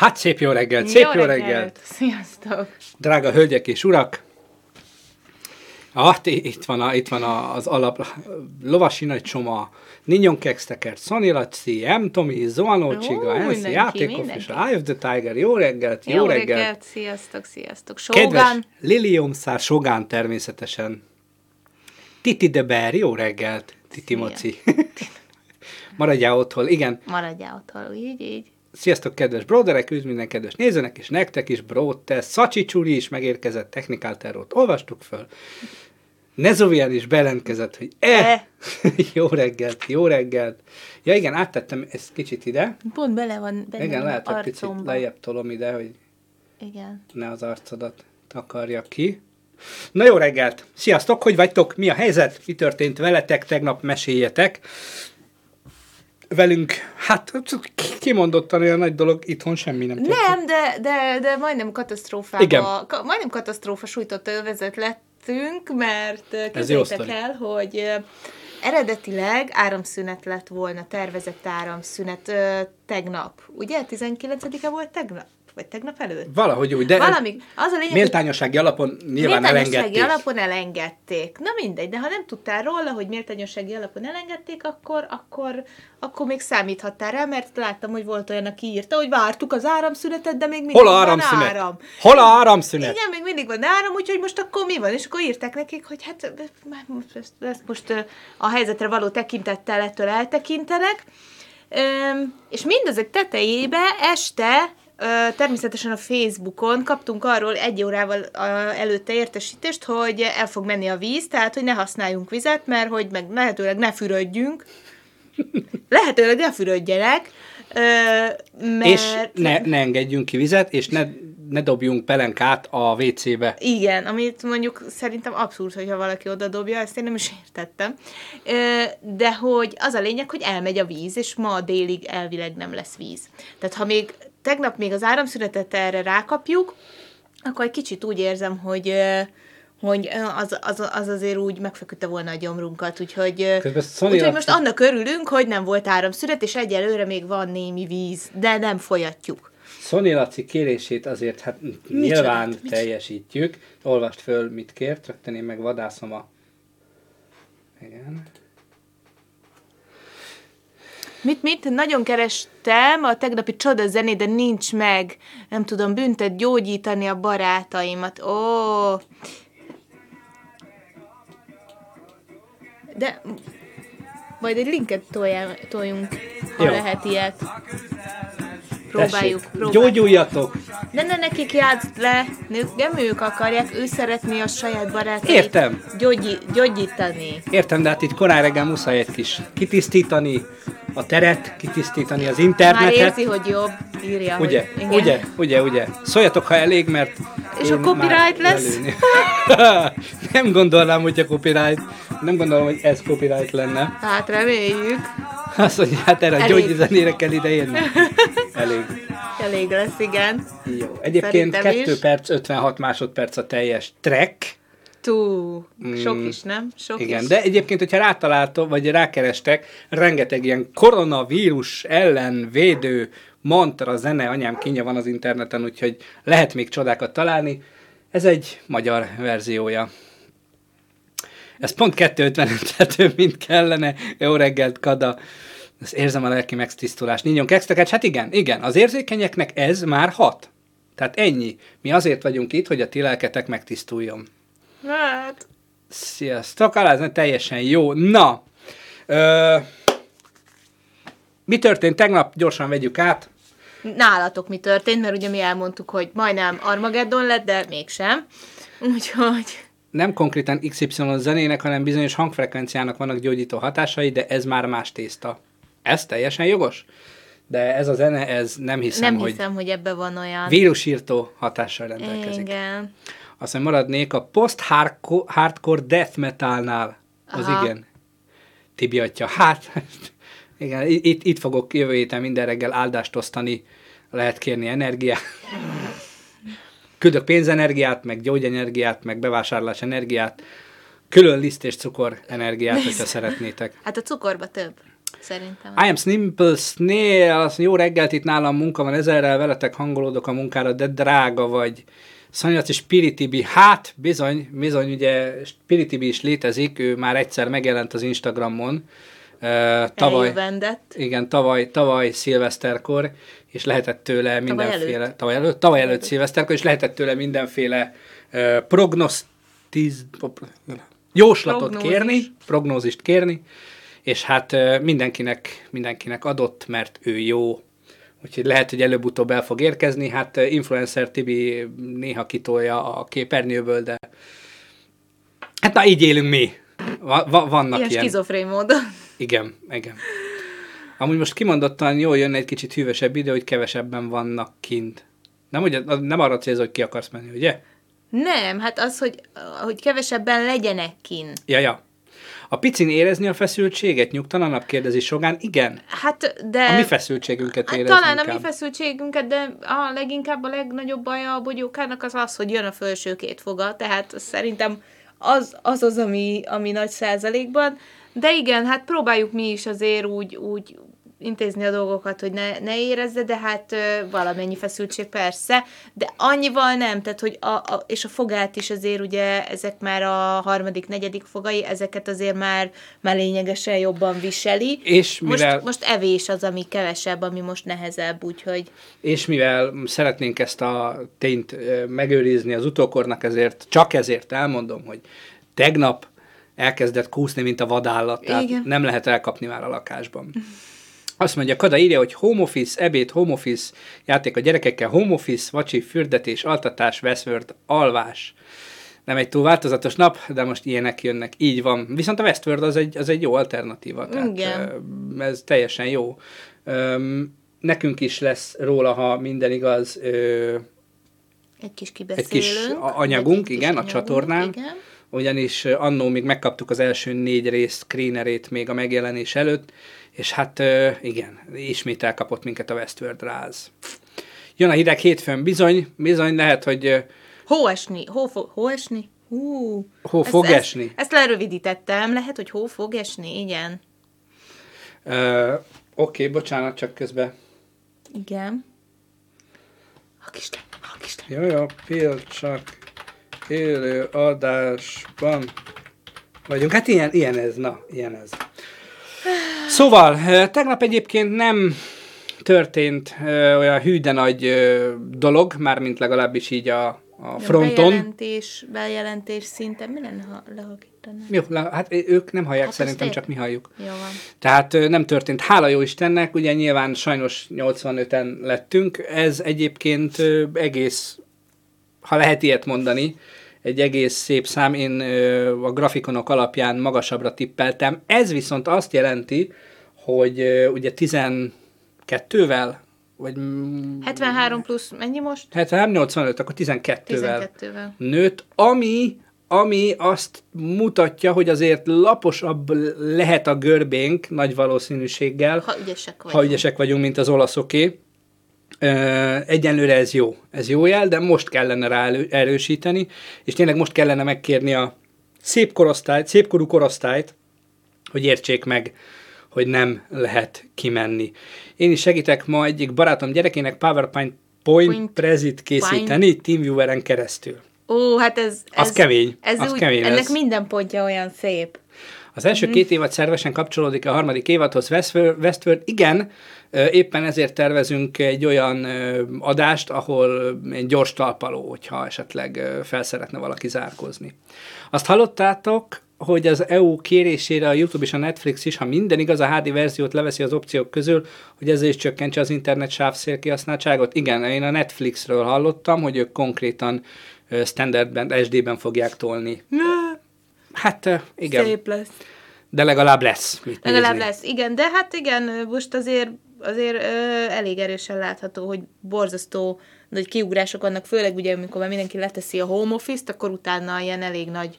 Hát szép jó reggelt, szép jó, jó reggelt. reggelt. Sziasztok. Drága hölgyek és urak. Ah, itt van, a, itt van a, az alap, lovasi nagy csoma, Ninyon Kextekert, Sonny Laci, M. Tomi, Zoanó Csiga, Enzi, Játékofis, Eye of the Tiger, jó reggelt, jó, jó reggelt. reggelt. Sziasztok, sziasztok. Sogán. Kedves Liliumszár Sogán természetesen. Titi de Bear, jó reggelt, Titi Moci. Maradjál otthon, igen. Maradjál otthon, így, így. Sziasztok, kedves broderek, üdv minden kedves nézőnek, és nektek is, bro, te Szacsi Csuri is megérkezett, Technical Terror-t olvastuk föl. Nezovian is bejelentkezett, hogy e, e. jó reggelt, jó reggelt. Ja igen, áttettem ezt kicsit ide. Pont bele van benne Igen, lehet, hogy picit lejjebb tolom ide, hogy igen. ne az arcodat takarja ki. Na jó reggelt! Sziasztok, hogy vagytok? Mi a helyzet? Mi történt veletek? Tegnap meséljetek velünk, hát kimondottan olyan nagy dolog, itthon semmi nem történt. Nem, de, de, de majdnem katasztrófába, Igen. Ka, majdnem katasztrófa sújtott övezet lettünk, mert képzeljétek el, hogy eredetileg áramszünet lett volna, tervezett áramszünet tegnap. Ugye? 19-e volt tegnap? Vagy tegnap előtt? Valahogy úgy, de Valami, az a lényeg, méltányossági alapon nyilván méltányossági elengedték. alapon elengedték. Na mindegy, de ha nem tudtál róla, hogy méltányossági alapon elengedték, akkor, akkor, akkor még számíthattál rá, mert láttam, hogy volt olyan, aki írta, hogy vártuk az áramszünetet, de még mindig Hol a áramszünet? van áram. Hol a áramszünet? Igen, még mindig van áram, úgyhogy most akkor mi van? És akkor írták nekik, hogy hát ezt, ezt most a helyzetre való tekintettel ettől eltekintenek. Üm, és mindezek tetejébe este természetesen a Facebookon kaptunk arról egy órával előtte értesítést, hogy el fog menni a víz, tehát hogy ne használjunk vizet, mert hogy meg lehetőleg ne fürödjünk. lehetőleg ne fürödjenek. Mert... És ne, ne engedjünk ki vizet, és ne, ne dobjunk pelenkát a WC-be. Igen, amit mondjuk szerintem abszurd, hogyha valaki oda dobja, ezt én nem is értettem. De hogy az a lényeg, hogy elmegy a víz, és ma délig elvileg nem lesz víz. Tehát ha még tegnap még az áramszünetet erre rákapjuk, akkor egy kicsit úgy érzem, hogy hogy az, az, az azért úgy megfeküdte volna a gyomrunkat, úgyhogy, úgyhogy most annak örülünk, hogy nem volt áramszünet, és egyelőre még van némi víz, de nem folyatjuk. Szoni Laci kérését azért hát mit nyilván mit teljesítjük. Olvast föl, mit kért, rögtön én meg vadászom a... Igen. Mit, mit? Nagyon kerestem a tegnapi csoda zenét, de nincs meg. Nem tudom, büntet gyógyítani a barátaimat. Ó! De majd egy linket toljunk, ha Jó. lehet ilyet. Próbáljuk, próbáljuk. Gyógyuljatok! De ne nekik játsz le, nők, nem ők akarják, ő szeretné a saját barátait Értem. Gyógyi, gyógyítani. Értem, de hát itt korán reggel muszáj egy kis kitisztítani, a teret, kitisztítani az internetet. Már érzi, hogy jobb, írja. Ugye, hogy, ugye, ugye, ugye. Szóljatok, ha elég, mert És a copyright lesz? nem gondolnám, hogy a copyright, nem gondolom, hogy ez copyright lenne. Hát reméljük. Azt mondja, hát erre elég. a gyógyzenére kell ide jönni. Elég. Elég lesz, igen. Jó. Egyébként Szerintem 2 is. perc, 56 másodperc a teljes track. Tú, sok mm, is, nem? Sok igen, is. de egyébként, hogyha rátaláltok, vagy rákerestek, rengeteg ilyen koronavírus ellen védő mantra, zene, anyám kínja van az interneten, úgyhogy lehet még csodákat találni. Ez egy magyar verziója. Ez pont 2.50, tehát több, mint kellene. Jó reggelt, Kada. Ezt érzem a lelki megtisztulást. Ninyon kekszteket? Hát igen, igen. Az érzékenyeknek ez már hat. Tehát ennyi. Mi azért vagyunk itt, hogy a ti lelketek megtisztuljon. Hát. Sziasztok, alázna teljesen jó. Na, ö, mi történt tegnap? Gyorsan vegyük át. Nálatok mi történt, mert ugye mi elmondtuk, hogy majdnem Armageddon lett, de mégsem. Úgyhogy... Nem konkrétan XY zenének, hanem bizonyos hangfrekvenciának vannak gyógyító hatásai, de ez már más tészta. Ez teljesen jogos? De ez a zene, ez nem hiszem, nem hogy... Nem hiszem, hogy ebbe van olyan... Vírusírtó hatással rendelkezik. Igen aztán maradnék a post-hardcore death metalnál. Az Aha. igen. Tibi atya. Hát, igen, itt, itt fogok jövő héten minden reggel áldást osztani, lehet kérni energiát. Küldök pénzenergiát, meg gyógyenergiát, meg bevásárlás energiát, külön liszt és cukor energiát, hogyha szeretnétek. Hát a cukorba több. szerintem. I am Simple Snail, azt jó reggelt itt nálam munka van, ezerrel veletek hangolódok a munkára, de drága vagy. Szanyaci Spiritibi, hát bizony, bizony, ugye Spiritibi is létezik, ő már egyszer megjelent az Instagramon, uh, tavaly, Eljövendett. igen, tavaly, tavaly szilveszterkor, és lehetett tőle mindenféle, előtt. tavaly előtt, tavaly előtt szilveszterkor, és lehetett tőle mindenféle uh, prognosztiz, jóslatot Prognózis. kérni, prognózist kérni, és hát ö, mindenkinek, mindenkinek adott, mert ő jó. Úgyhogy lehet, hogy előbb-utóbb el fog érkezni. Hát ö, influencer Tibi néha kitolja a képernyőből, de hát na így élünk mi. Va- va- vannak Ilyen ilyen. skizofrén módon. Igen, igen. Amúgy most kimondottan jól jönne egy kicsit hűvösebb idő, hogy kevesebben vannak kint. Nem, ugye, nem arra célzol, hogy ki akarsz menni, ugye? Nem, hát az, hogy, hogy kevesebben legyenek kin. Ja, ja. A picin érezni a feszültséget nyugtalanabb kérdezi Sogán? Igen. Hát, de... A mi feszültségünket Hát érezni talán a inkább. mi feszültségünket, de a leginkább a legnagyobb baja a bogyókának az az, hogy jön a felső két foga, tehát szerintem az az, az ami, ami nagy százalékban. De igen, hát próbáljuk mi is azért úgy, úgy intézni a dolgokat, hogy ne, ne érezze, de hát ö, valamennyi feszültség persze, de annyival nem, tehát hogy a, a, és a fogát is azért ugye ezek már a harmadik, negyedik fogai, ezeket azért már, már lényegesen jobban viseli. És mivel, Most, most evés az, ami kevesebb, ami most nehezebb, úgyhogy és mivel szeretnénk ezt a tényt megőrizni az utókornak, ezért, csak ezért elmondom, hogy tegnap elkezdett kúszni, mint a vadállat, tehát Igen. nem lehet elkapni már a lakásban. Azt mondja, Kada írja, hogy home office, ebéd, home office, játék a gyerekekkel, home office, vacsi, fürdetés, altatás, Westworld, alvás. Nem egy túl változatos nap, de most ilyenek jönnek. Így van. Viszont a Westworld az egy, az egy jó alternatíva. Tehát, Igen. Ez teljesen jó. Öm, nekünk is lesz róla, ha minden igaz, ö, egy kis Egy kibeszélünk. kis anyagunk, egy kis igen, a anyagunk, csatornán. Igen. Ugyanis annó még megkaptuk az első négy rész screenerét még a megjelenés előtt, és hát igen, ismét elkapott minket a Westworld ráz. Jön a hideg hétfőn, bizony, bizony lehet, hogy ö, Hó esni, hó, fog, hó esni? Hú. Hó fog ezt, esni. Ezt lerövidítettem, lehet, hogy hó fog esni, igen. ö, oké, bocsánat, csak közben. Igen. A kis a kis Jó, jó, Pill csak élő adásban vagyunk. Hát ilyen, ilyen ez, na, ilyen ez. Szóval, tegnap egyébként nem történt ö, olyan hű de nagy ö, dolog, mármint legalábbis így a, a fronton. Bejelentés, bejelentés szinten, mi lenne, ha lehakítanák? Jó, le, hát ők nem hallják, Hát szerintem csak mi halljuk. Jó van. Tehát ö, nem történt. Hála jó Istennek, ugye nyilván sajnos 85-en lettünk. Ez egyébként ö, egész, ha lehet ilyet mondani, egy egész szép szám. Én a grafikonok alapján magasabbra tippeltem. Ez viszont azt jelenti, hogy ugye 12-vel, vagy mm, 73 plusz, mennyi most? 73, 85, akkor 12-vel 12-vel. nőtt, ami, ami azt mutatja, hogy azért laposabb lehet a görbénk nagy valószínűséggel, Ha ügyesek vagyunk. ha ügyesek vagyunk, mint az olaszoké. Egyenlőre ez jó. Ez jó jel, de most kellene rá erősíteni, és tényleg most kellene megkérni a szép korosztályt, szépkorú korosztályt, hogy értsék meg, hogy nem lehet kimenni. Én is segítek ma egyik barátom gyerekének PowerPoint Point Point- prezit készíteni TeamViewer-en keresztül. Ó, hát ez... Az ez kemény, Ez az úgy, kemény ennek lesz. minden pontja olyan szép. Az első Mhm. két évad szervesen kapcsolódik a harmadik évadhoz Westworld, Westworld. Igen, éppen ezért tervezünk egy olyan adást, ahol egy gyors talpaló, hogyha esetleg fel szeretne valaki zárkozni. Azt hallottátok, hogy az EU kérésére a YouTube és a Netflix is, ha minden igaz, a HD verziót leveszi az opciók közül, hogy ezzel is csökkentse az internet sávszél kihasználtságot. Igen, én a Netflixről hallottam, hogy ők konkrétan standardben, SD-ben fogják tolni. Hát igen. Szép lesz. De legalább lesz. Mit Legalább nézni. lesz, igen, de hát igen, most azért, azért ö, elég erősen látható, hogy borzasztó nagy kiugrások vannak, főleg ugye, amikor már mindenki leteszi a home office-t, akkor utána ilyen elég nagy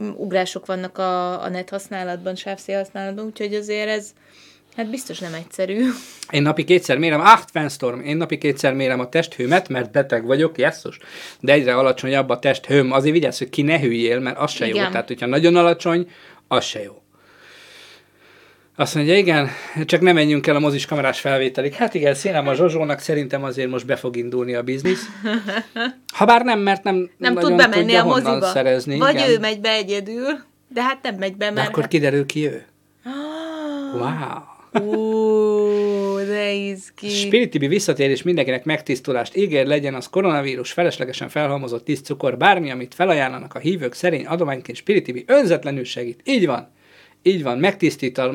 mm, ugrások vannak a, a net használatban, sávszél használatban, úgyhogy azért ez hát biztos nem egyszerű. Én napi kétszer mérem, ah, Fanstorm, én napi kétszer mérem a testhőmet, mert beteg vagyok, jesszus, de egyre alacsonyabb a testhőm. Azért vigyázz, hogy ki ne hűljél, mert az se jó. Igen. Tehát, hogyha nagyon alacsony, az se jó. Azt mondja, igen, csak nem menjünk el a mozis kamerás felvételig. Hát igen, színem a Zsozsónak szerintem azért most be fog indulni a biznisz. Habár nem, mert nem, Nem tud bemenni tudja a moziba. szerezni. Vagy igen. ő megy be egyedül, de hát nem megy be, De mert... akkor kiderül ki ő. Ah, Wow. Ú, de izgi. Spirit TV visszatérés mindenkinek megtisztulást ígér, legyen az koronavírus, feleslegesen felhalmozott tíz cukor, bármi, amit felajánlanak a hívők szerény adományként Spirit TV önzetlenül segít. Így van. Így van,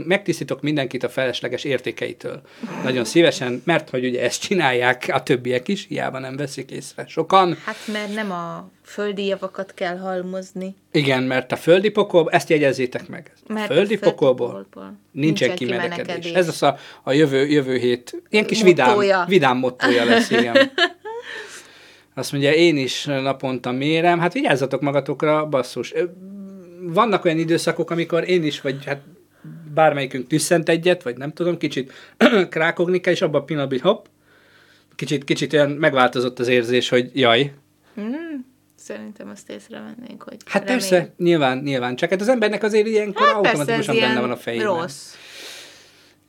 megtisztítok mindenkit a felesleges értékeitől. Nagyon szívesen, mert hogy ugye ezt csinálják a többiek is, hiába nem veszik észre sokan. Hát mert nem a földi javakat kell halmozni. Igen, mert a földi pokolból, ezt jegyezzétek meg. A Mert földi a földi pokolból pokolból nincsen kimenekedés. kimenekedés. Ez az a, a jövő, jövő hét, ilyen kis vidám, Mottója. vidám mottója lesz, igen. Azt mondja, én is naponta mérem. Hát vigyázzatok magatokra, basszus. Vannak olyan időszakok, amikor én is, vagy hát bármelyikünk tüsszent egyet, vagy nem tudom, kicsit krákogni kell, és abban a pillanatban, hopp, kicsit, kicsit olyan megváltozott az érzés, hogy jaj. Hmm, szerintem azt észrevennénk, hogy Hát remény. persze, nyilván, nyilván. Csak hát az embernek azért ilyenkor Hát persze, automatikusan ilyen benne van a fejében. rossz.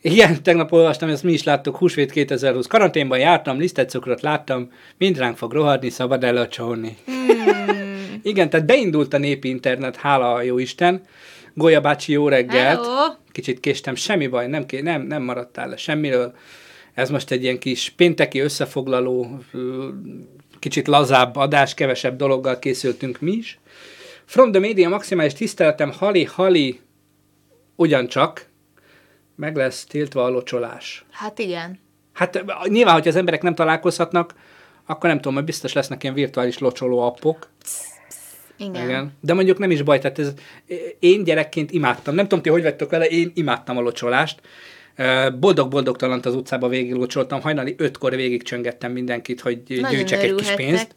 Igen, tegnap olvastam, ezt mi is láttuk, Húsvét 2020. Karanténban jártam, lisztet cukrot láttam, mind ránk fog rohadni, szabad elacsolni. Hmm. Igen, tehát beindult a népi internet, hála a jó Isten. Golya bácsi, jó reggelt. Hello. Kicsit késtem, semmi baj, nem, ké- nem, nem maradtál le semmiről. Ez most egy ilyen kis pénteki összefoglaló, kicsit lazább adás, kevesebb dologgal készültünk mi is. From the Media maximális tiszteletem, Hali, Hali, ugyancsak meg lesz tiltva a locsolás. Hát igen. Hát nyilván, hogy az emberek nem találkozhatnak, akkor nem tudom, hogy biztos lesznek ilyen virtuális locsoló appok. Igen. Igen. Igen. De mondjuk nem is baj, tehát ez, én gyerekként imádtam. Nem tudom, ti hogy vettek vele, én imádtam a locsolást. Boldog-boldogtalant az utcába végig locsoltam, hajnali ötkor végig csöngettem mindenkit, hogy Nagyon gyűjtsek egy kis pénzt.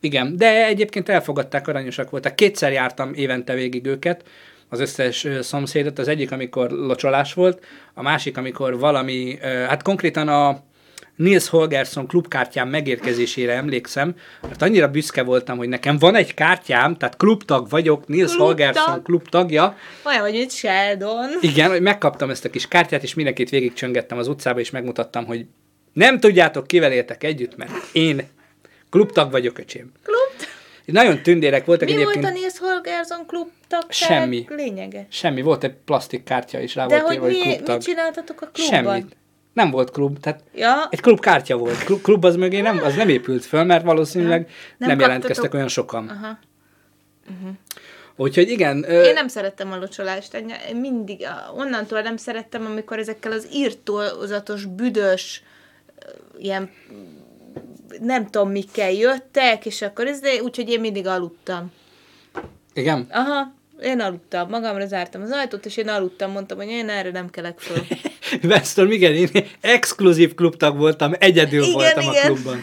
Igen, de egyébként elfogadták, aranyosak voltak. Kétszer jártam évente végig őket, az összes szomszédot. Az egyik, amikor locsolás volt, a másik, amikor valami, hát konkrétan a Nils Holgersson klubkártyám megérkezésére emlékszem, mert annyira büszke voltam, hogy nekem van egy kártyám, tehát klubtag vagyok, Nils Klubtag. Holgersson klubtagja. Olyan, hogy mint Sheldon. Igen, hogy megkaptam ezt a kis kártyát, és mindenkit végigcsöngettem az utcába, és megmutattam, hogy nem tudjátok, kivel éltek együtt, mert én klubtag vagyok, öcsém. Klub. Nagyon tündérek voltak Mi egyébként. volt a Nils Holgersson klub tagság Semmi. lényege? Semmi, volt egy plastik kártya is, rá De volt hogy hogy mi, klubtag. mit csináltatok a klubban? Semmit. Nem volt klub, tehát Ja, egy klubkártya volt. Klub, klub az mögé nem, az nem épült föl, mert valószínűleg nem, nem Nem jelentkeztek olyan sokan. aha. Úgyhogy igen, ö, Én nem szerettem a locsolást. Én mindig, onnantól nem szerettem, amikor ezekkel az írtózatos, büdös, ilyen nem tudom mikkel jöttek, és akkor ez, de úgyhogy én mindig aludtam. igen. Aha, én aludtam, magamra zártam az ajtót, és én aludtam, mondtam, hogy én erre nem kelek föl. Weston, igen, én exkluzív klubtag voltam, egyedül Igen, voltam igen. a klubban.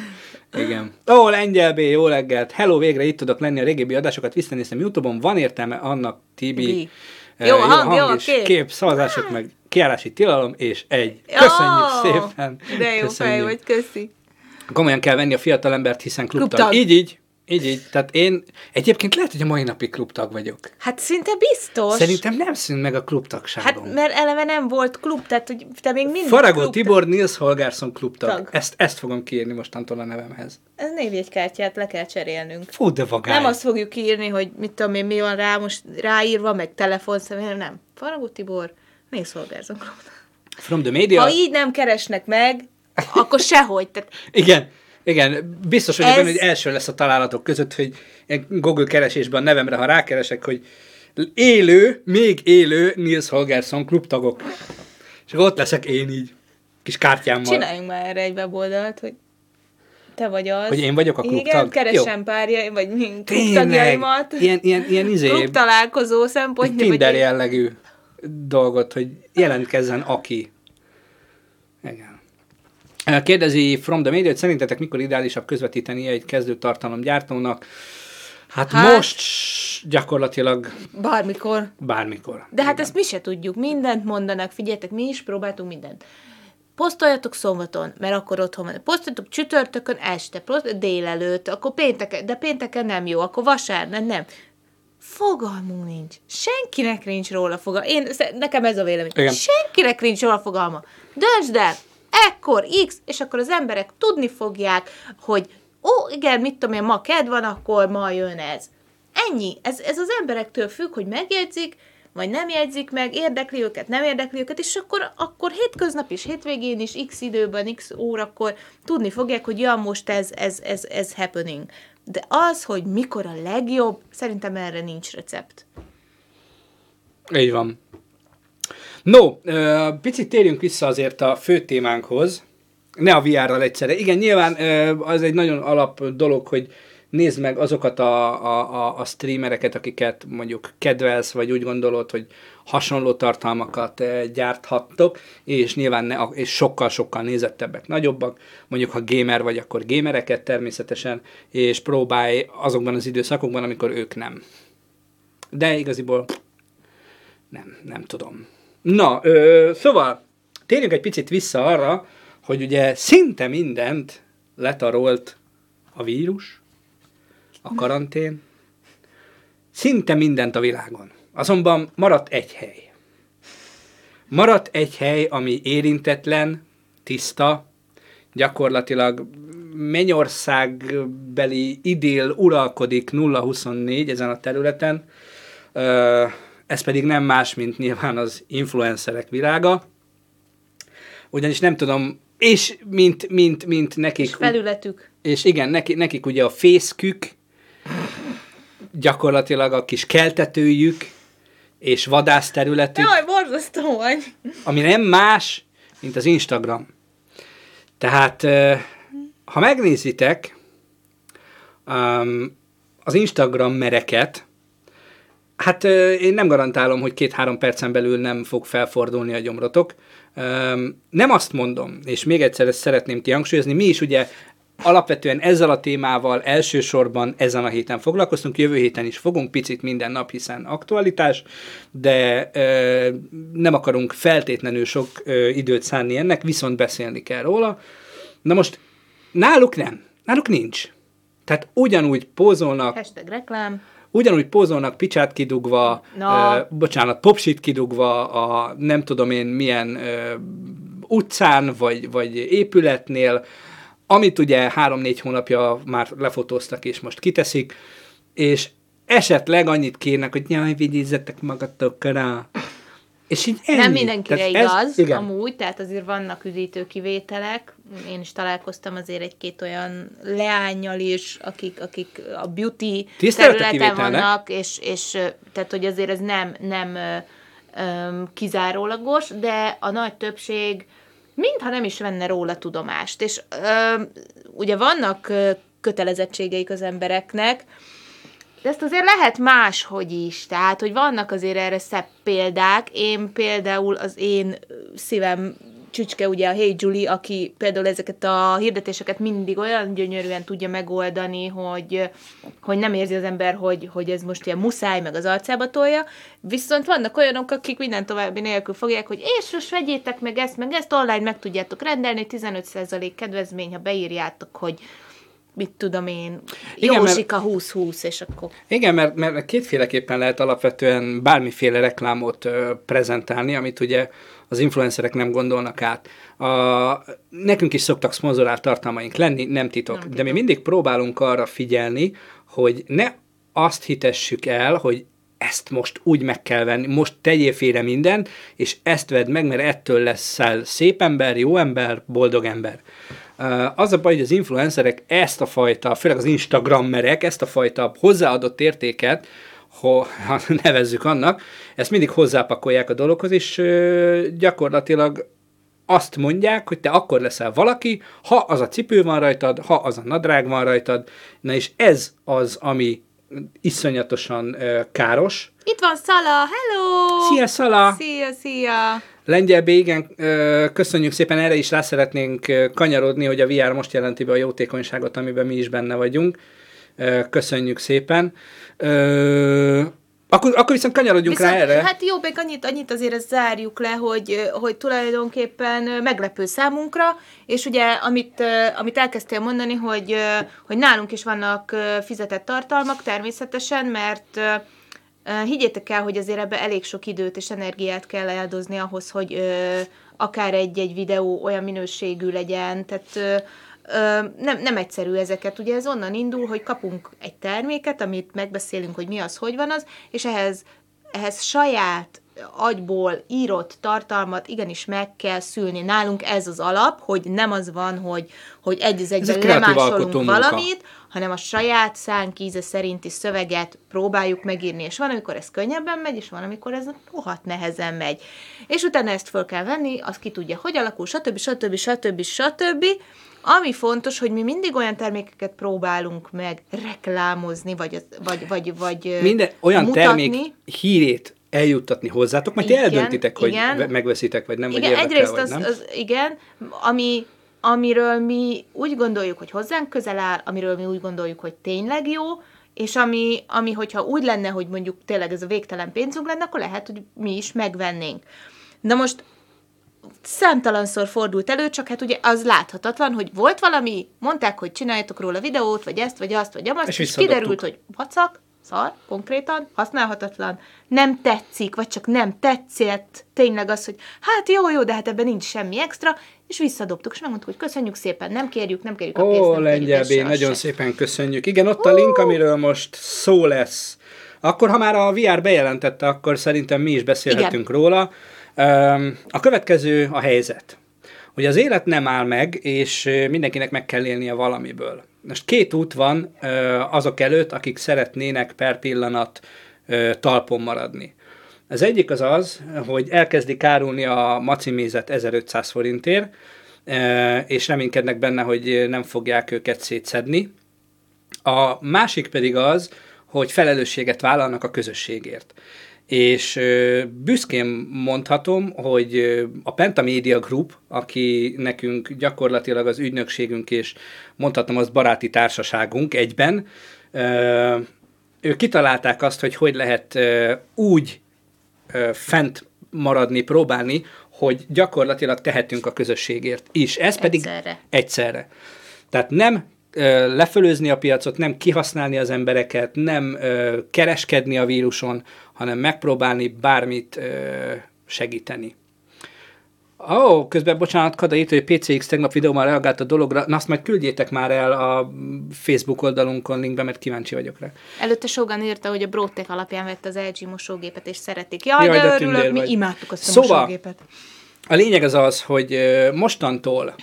Igen. Ó, Lengyel B, jó reggelt. Hello, végre itt tudok lenni a régebbi adásokat visszanézem YouTube-on. Van értelme annak, Tibi. Mi? Eh, Jó a hang, jó és kép. kép, szavazások, meg kiárási tilalom, és egy. Köszönjük Ó, szépen. De jó fej Köszönjük. vagy, köszi. Komolyan kell venni a fiatal embert, hiszen klubtag. Klubtag. Így, így. Így, így. Tehát én egyébként lehet, hogy a mai napig klubtag vagyok. Hát szinte biztos. Szerintem nem szűnt meg a klubtagságom. Hát, mert eleve nem volt klub, tehát hogy te még mindig Faragó klub- Tibor, Nils Holgersson klubtag. Tag. Ezt, ezt fogom kiírni mostantól a nevemhez. Ez névjegykártyát le kell cserélnünk. Fú, de vagány. Nem azt fogjuk írni, hogy mit tudom én, mi van rá most ráírva, meg telefonszám, nem. Faragó Tibor, Néz Holgersson klub. From the media. Ha így nem keresnek meg, akkor sehogy. Tehát Igen, igen, biztos vagyok Ez- benne, hogy első lesz a találatok között, hogy Google keresésben a nevemre, ha rákeresek, hogy élő, még élő Nils Holgersson klubtagok. És akkor ott leszek én így, kis kártyámmal. csináljunk már erre egy weboldalt, hogy te vagy az. Hogy én vagyok a Igen, klubtag? keresem párjaim, vagy klubtagjaimat. ilyen, ilyen, ilyen izé, Klub találkozó egy szempontjából. Tinder jellegű dolgot, hogy jelentkezzen aki. Igen. Kérdezi From the Media, hogy szerintetek mikor ideálisabb közvetíteni egy kezdő tartalomgyártónak? Hát, hát most gyakorlatilag Bármikor. bármikor. De hát ezt mi se tudjuk. Mindent mondanak. Figyeljetek, mi is próbáltunk mindent. Posztoljatok szombaton, mert akkor otthon van. Posztoljatok csütörtökön este, poszt- délelőtt, akkor pénteken, de pénteken nem jó, akkor vasárnap nem. Fogalmunk nincs. Senkinek nincs róla fogalma. Én, nekem ez a vélemény. Igen. Senkinek nincs róla fogalma. Döntsd el, ekkor X, és akkor az emberek tudni fogják, hogy ó, igen, mit tudom én, ma ked van, akkor ma jön ez. Ennyi. Ez, ez az emberektől függ, hogy megjegyzik, vagy nem jegyzik meg, érdekli őket, nem érdekli őket, és akkor, akkor hétköznap is, hétvégén is, x időben, x órakor tudni fogják, hogy ja, most ez, ez, ez, ez happening. De az, hogy mikor a legjobb, szerintem erre nincs recept. Így van. No, picit térjünk vissza azért a fő témánkhoz. Ne a VR-ral egyszerre. Igen, nyilván az egy nagyon alap dolog, hogy nézd meg azokat a, a, a, streamereket, akiket mondjuk kedvelsz, vagy úgy gondolod, hogy hasonló tartalmakat gyárthattok, és nyilván ne, és sokkal-sokkal nézettebbek, nagyobbak. Mondjuk, ha gamer vagy, akkor gamereket természetesen, és próbálj azokban az időszakokban, amikor ők nem. De igaziból nem, nem tudom. Na, ö, szóval térjünk egy picit vissza arra, hogy ugye szinte mindent letarolt a vírus, a karantén, szinte mindent a világon. Azonban maradt egy hely. Maradt egy hely, ami érintetlen, tiszta, gyakorlatilag Mennyországbeli idél uralkodik 024 ezen a területen, Ö, ez pedig nem más, mint nyilván az influencerek világa. Ugyanis nem tudom, és mint, mint, mint nekik... És felületük. És igen, neki, nekik ugye a fészkük, gyakorlatilag a kis keltetőjük, és vadászterületük, Jaj, borzasztó vagy. ami nem más, mint az Instagram. Tehát, ha megnézitek um, az Instagram mereket, hát én nem garantálom, hogy két-három percen belül nem fog felfordulni a gyomrotok. Nem azt mondom, és még egyszer ezt szeretném kihangsúlyozni, mi is ugye alapvetően ezzel a témával elsősorban ezen a héten foglalkoztunk, jövő héten is fogunk picit minden nap, hiszen aktualitás, de nem akarunk feltétlenül sok időt szánni ennek, viszont beszélni kell róla. Na most náluk nem, náluk nincs. Tehát ugyanúgy pózolnak, Hashtag reklám. Ugyanúgy pózolnak picsát kidugva, Na. ö, bocsánat, popsit kidugva a nem tudom én milyen ö, utcán, vagy, vagy épületnél, amit ugye három-négy hónapja már lefotóztak, és most kiteszik, és esetleg annyit kérnek, hogy jaj, vigyázzetek magatokra. És így ennyi. Nem mindenkire Tehát igaz, Ez, igen. amúgy, tehát azért vannak üdítő kivételek. Én is találkoztam azért egy-két olyan leányjal is, akik, akik a beauty Tisztelet területen vannak, és, és tehát, hogy azért ez nem, nem ö, ö, kizárólagos, de a nagy többség mintha nem is venne róla tudomást. És ö, ugye vannak kötelezettségeik az embereknek, de ezt azért lehet máshogy is, tehát, hogy vannak azért erre szebb példák. Én például az én szívem csücske, ugye a Hey Julie, aki például ezeket a hirdetéseket mindig olyan gyönyörűen tudja megoldani, hogy, hogy nem érzi az ember, hogy, hogy ez most ilyen muszáj, meg az arcába tolja. Viszont vannak olyanok, akik minden további nélkül fogják, hogy és most vegyétek meg ezt, meg ezt, online meg tudjátok rendelni, 15% kedvezmény, ha beírjátok, hogy mit tudom én, Igen, Jósika 20-20, és akkor... Igen, mert, mert kétféleképpen lehet alapvetően bármiféle reklámot ö, prezentálni, amit ugye az influencerek nem gondolnak át. A, nekünk is szoktak szponzorált tartalmaink lenni, nem titok, Nem de mi mindig próbálunk arra figyelni, hogy ne azt hitessük el, hogy ezt most úgy meg kell venni, most tegyél félre minden, és ezt vedd meg, mert ettől leszel szép ember, jó ember, boldog ember. Az a baj, hogy az influencerek ezt a fajta, főleg az Instagrammerek, ezt a fajta hozzáadott értéket, ha nevezzük annak, ezt mindig hozzápakolják a dologhoz, és gyakorlatilag azt mondják, hogy te akkor leszel valaki, ha az a cipő van rajtad, ha az a nadrág van rajtad, na és ez az, ami iszonyatosan káros. Itt van Szala, hello! Szia, Szala! Szia, szia! Lengyel B, igen, köszönjük szépen, erre is rá szeretnénk kanyarodni, hogy a VR most jelenti be a jótékonyságot, amiben mi is benne vagyunk. Köszönjük szépen. Akkor, akkor viszont kanyarodjunk Viszont, rá erre. Hát jó, még annyit, annyit azért ezt zárjuk le, hogy, hogy tulajdonképpen meglepő számunkra, és ugye amit, amit elkezdtél mondani, hogy, hogy nálunk is vannak fizetett tartalmak természetesen, mert Higgyétek el, hogy azért ebbe elég sok időt és energiát kell eldozni ahhoz, hogy ö, akár egy-egy videó olyan minőségű legyen, tehát ö, ö, nem, nem egyszerű ezeket. Ugye ez onnan indul, hogy kapunk egy terméket, amit megbeszélünk, hogy mi az, hogy van az, és ehhez, ehhez saját agyból írott tartalmat igenis meg kell szülni. Nálunk ez az alap, hogy nem az van, hogy, hogy egy az egyben lemásolunk valamit, hanem a saját szánk íze szerinti szöveget próbáljuk megírni, és van, amikor ez könnyebben megy, és van, amikor ez rohadt nehezen megy. És utána ezt föl kell venni, az ki tudja, hogy alakul, stb. stb. stb. stb. Ami fontos, hogy mi mindig olyan termékeket próbálunk meg reklámozni, vagy, vagy, vagy, vagy Minden olyan mutatni. termék hírét eljuttatni hozzátok, majd igen, ti eldöntitek, igen. hogy megveszitek, vagy nem, igen, vagy érdekel, egyrészt vagy az, nem. Az, igen, ami, amiről mi úgy gondoljuk, hogy hozzánk közel áll, amiről mi úgy gondoljuk, hogy tényleg jó, és ami, ami hogyha úgy lenne, hogy mondjuk tényleg ez a végtelen pénzünk lenne, akkor lehet, hogy mi is megvennénk. Na most számtalanszor fordult elő, csak hát ugye az láthatatlan, hogy volt valami, mondták, hogy csináljatok róla videót, vagy ezt, vagy azt, vagy azt, és, és kiderült, hogy vacak, szar, konkrétan, használhatatlan, nem tetszik, vagy csak nem tetszett, tényleg az, hogy hát jó, jó, de hát ebben nincs semmi extra, és visszadobtuk, és megmondtuk, hogy köszönjük szépen, nem kérjük, nem kérjük a pénzt, Ó, Lengyel B, nagyon se. szépen köszönjük. Igen, ott a link, amiről most szó lesz. Akkor, ha már a VR bejelentette, akkor szerintem mi is beszélhetünk Igen. róla. A következő a helyzet. Hogy az élet nem áll meg, és mindenkinek meg kell élnie valamiből. Most két út van azok előtt, akik szeretnének per pillanat talpon maradni. Az egyik az az, hogy elkezdik árulni a macimézet 1500 forintért, és reménykednek benne, hogy nem fogják őket szétszedni. A másik pedig az, hogy felelősséget vállalnak a közösségért. És büszkén mondhatom, hogy a Pentamedia Group, aki nekünk gyakorlatilag az ügynökségünk és mondhatom azt baráti társaságunk egyben, ők kitalálták azt, hogy hogy lehet úgy fent maradni, próbálni, hogy gyakorlatilag tehetünk a közösségért is. Ez pedig egyszerre. egyszerre. Tehát nem lefölözni a piacot, nem kihasználni az embereket, nem kereskedni a víruson, hanem megpróbálni bármit segíteni. Ó, oh, közben bocsánat, Kada itt, hogy PCX tegnap videóban reagált a dologra, na azt majd küldjétek már el a Facebook oldalunkon linkbe, mert kíváncsi vagyok rá. Előtte Sogan írta, hogy a Brotek alapján vett az LG mosógépet, és szeretik. Jaj, Jaj de, de örülök, mi vagy. imádtuk azt a szóval, mosógépet. a lényeg az az, hogy mostantól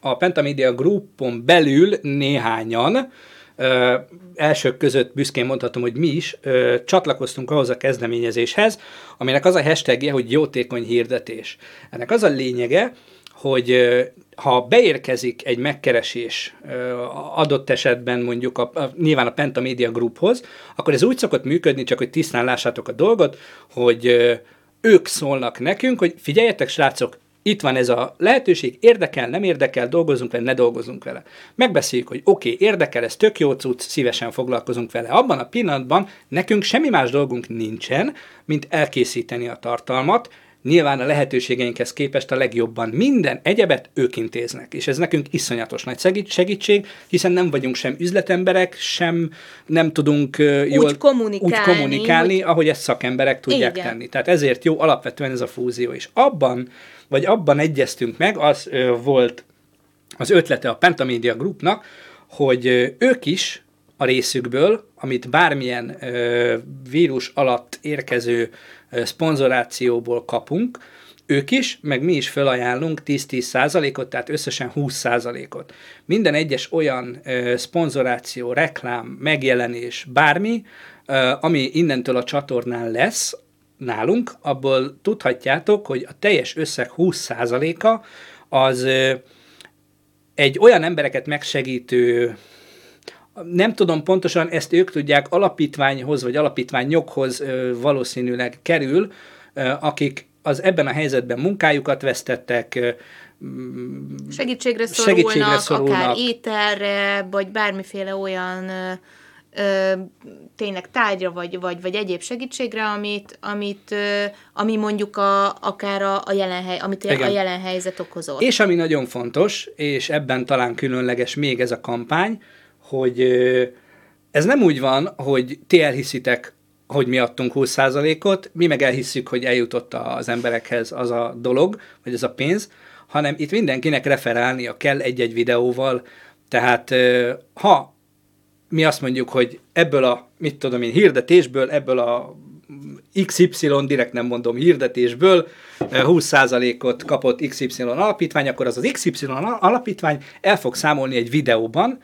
a Pentamedia Groupon belül néhányan, ö, elsők között büszkén mondhatom, hogy mi is ö, csatlakoztunk ahhoz a kezdeményezéshez, aminek az a hashtagje, hogy jótékony hirdetés. Ennek az a lényege, hogy ha beérkezik egy megkeresés adott esetben mondjuk a, a, nyilván a Pentamedia Grouphoz, akkor ez úgy szokott működni, csak hogy tisztán lássátok a dolgot, hogy ők szólnak nekünk, hogy figyeljetek srácok, itt van ez a lehetőség, érdekel, nem érdekel, dolgozunk vele, ne dolgozunk vele. Megbeszéljük, hogy oké, okay, érdekel, ez tök jó cucc, szívesen foglalkozunk vele. Abban a pillanatban nekünk semmi más dolgunk nincsen, mint elkészíteni a tartalmat, nyilván a lehetőségeinkhez képest a legjobban minden egyebet ők intéznek, és ez nekünk iszonyatos nagy segítség, hiszen nem vagyunk sem üzletemberek, sem nem tudunk uh, jól úgy kommunikálni, úgy kommunikálni hogy... ahogy ezt szakemberek tudják Igen. tenni. Tehát ezért jó alapvetően ez a fúzió, és abban vagy abban egyeztünk meg, az ö, volt az ötlete a Pentamedia Groupnak, hogy ö, ők is a részükből, amit bármilyen ö, vírus alatt érkező szponzorációból kapunk, ők is, meg mi is felajánlunk 10-10 százalékot, tehát összesen 20 százalékot. Minden egyes olyan ö, szponzoráció, reklám, megjelenés, bármi, ö, ami innentől a csatornán lesz, nálunk, abból tudhatjátok, hogy a teljes összeg 20%-a az egy olyan embereket megsegítő nem tudom pontosan, ezt ők tudják, alapítványhoz vagy alapítványokhoz valószínűleg kerül, akik az ebben a helyzetben munkájukat vesztettek, segítségre szorulnak, segítségre szorulnak, akár ételre, vagy bármiféle olyan ö, tényleg tárgyra, vagy, vagy, vagy egyéb segítségre, amit, amit ö, ami mondjuk a, akár a, a, jelen hely, amit Igen. a jelen helyzet okozott. És ami nagyon fontos, és ebben talán különleges még ez a kampány, hogy ez nem úgy van, hogy ti elhiszitek hogy mi adtunk 20%-ot, mi meg elhisszük, hogy eljutott az emberekhez az a dolog, vagy az a pénz, hanem itt mindenkinek referálnia kell egy-egy videóval, tehát ha mi azt mondjuk, hogy ebből a, mit tudom én, hirdetésből, ebből a XY, direkt nem mondom hirdetésből, 20%-ot kapott XY alapítvány, akkor az az XY alapítvány el fog számolni egy videóban,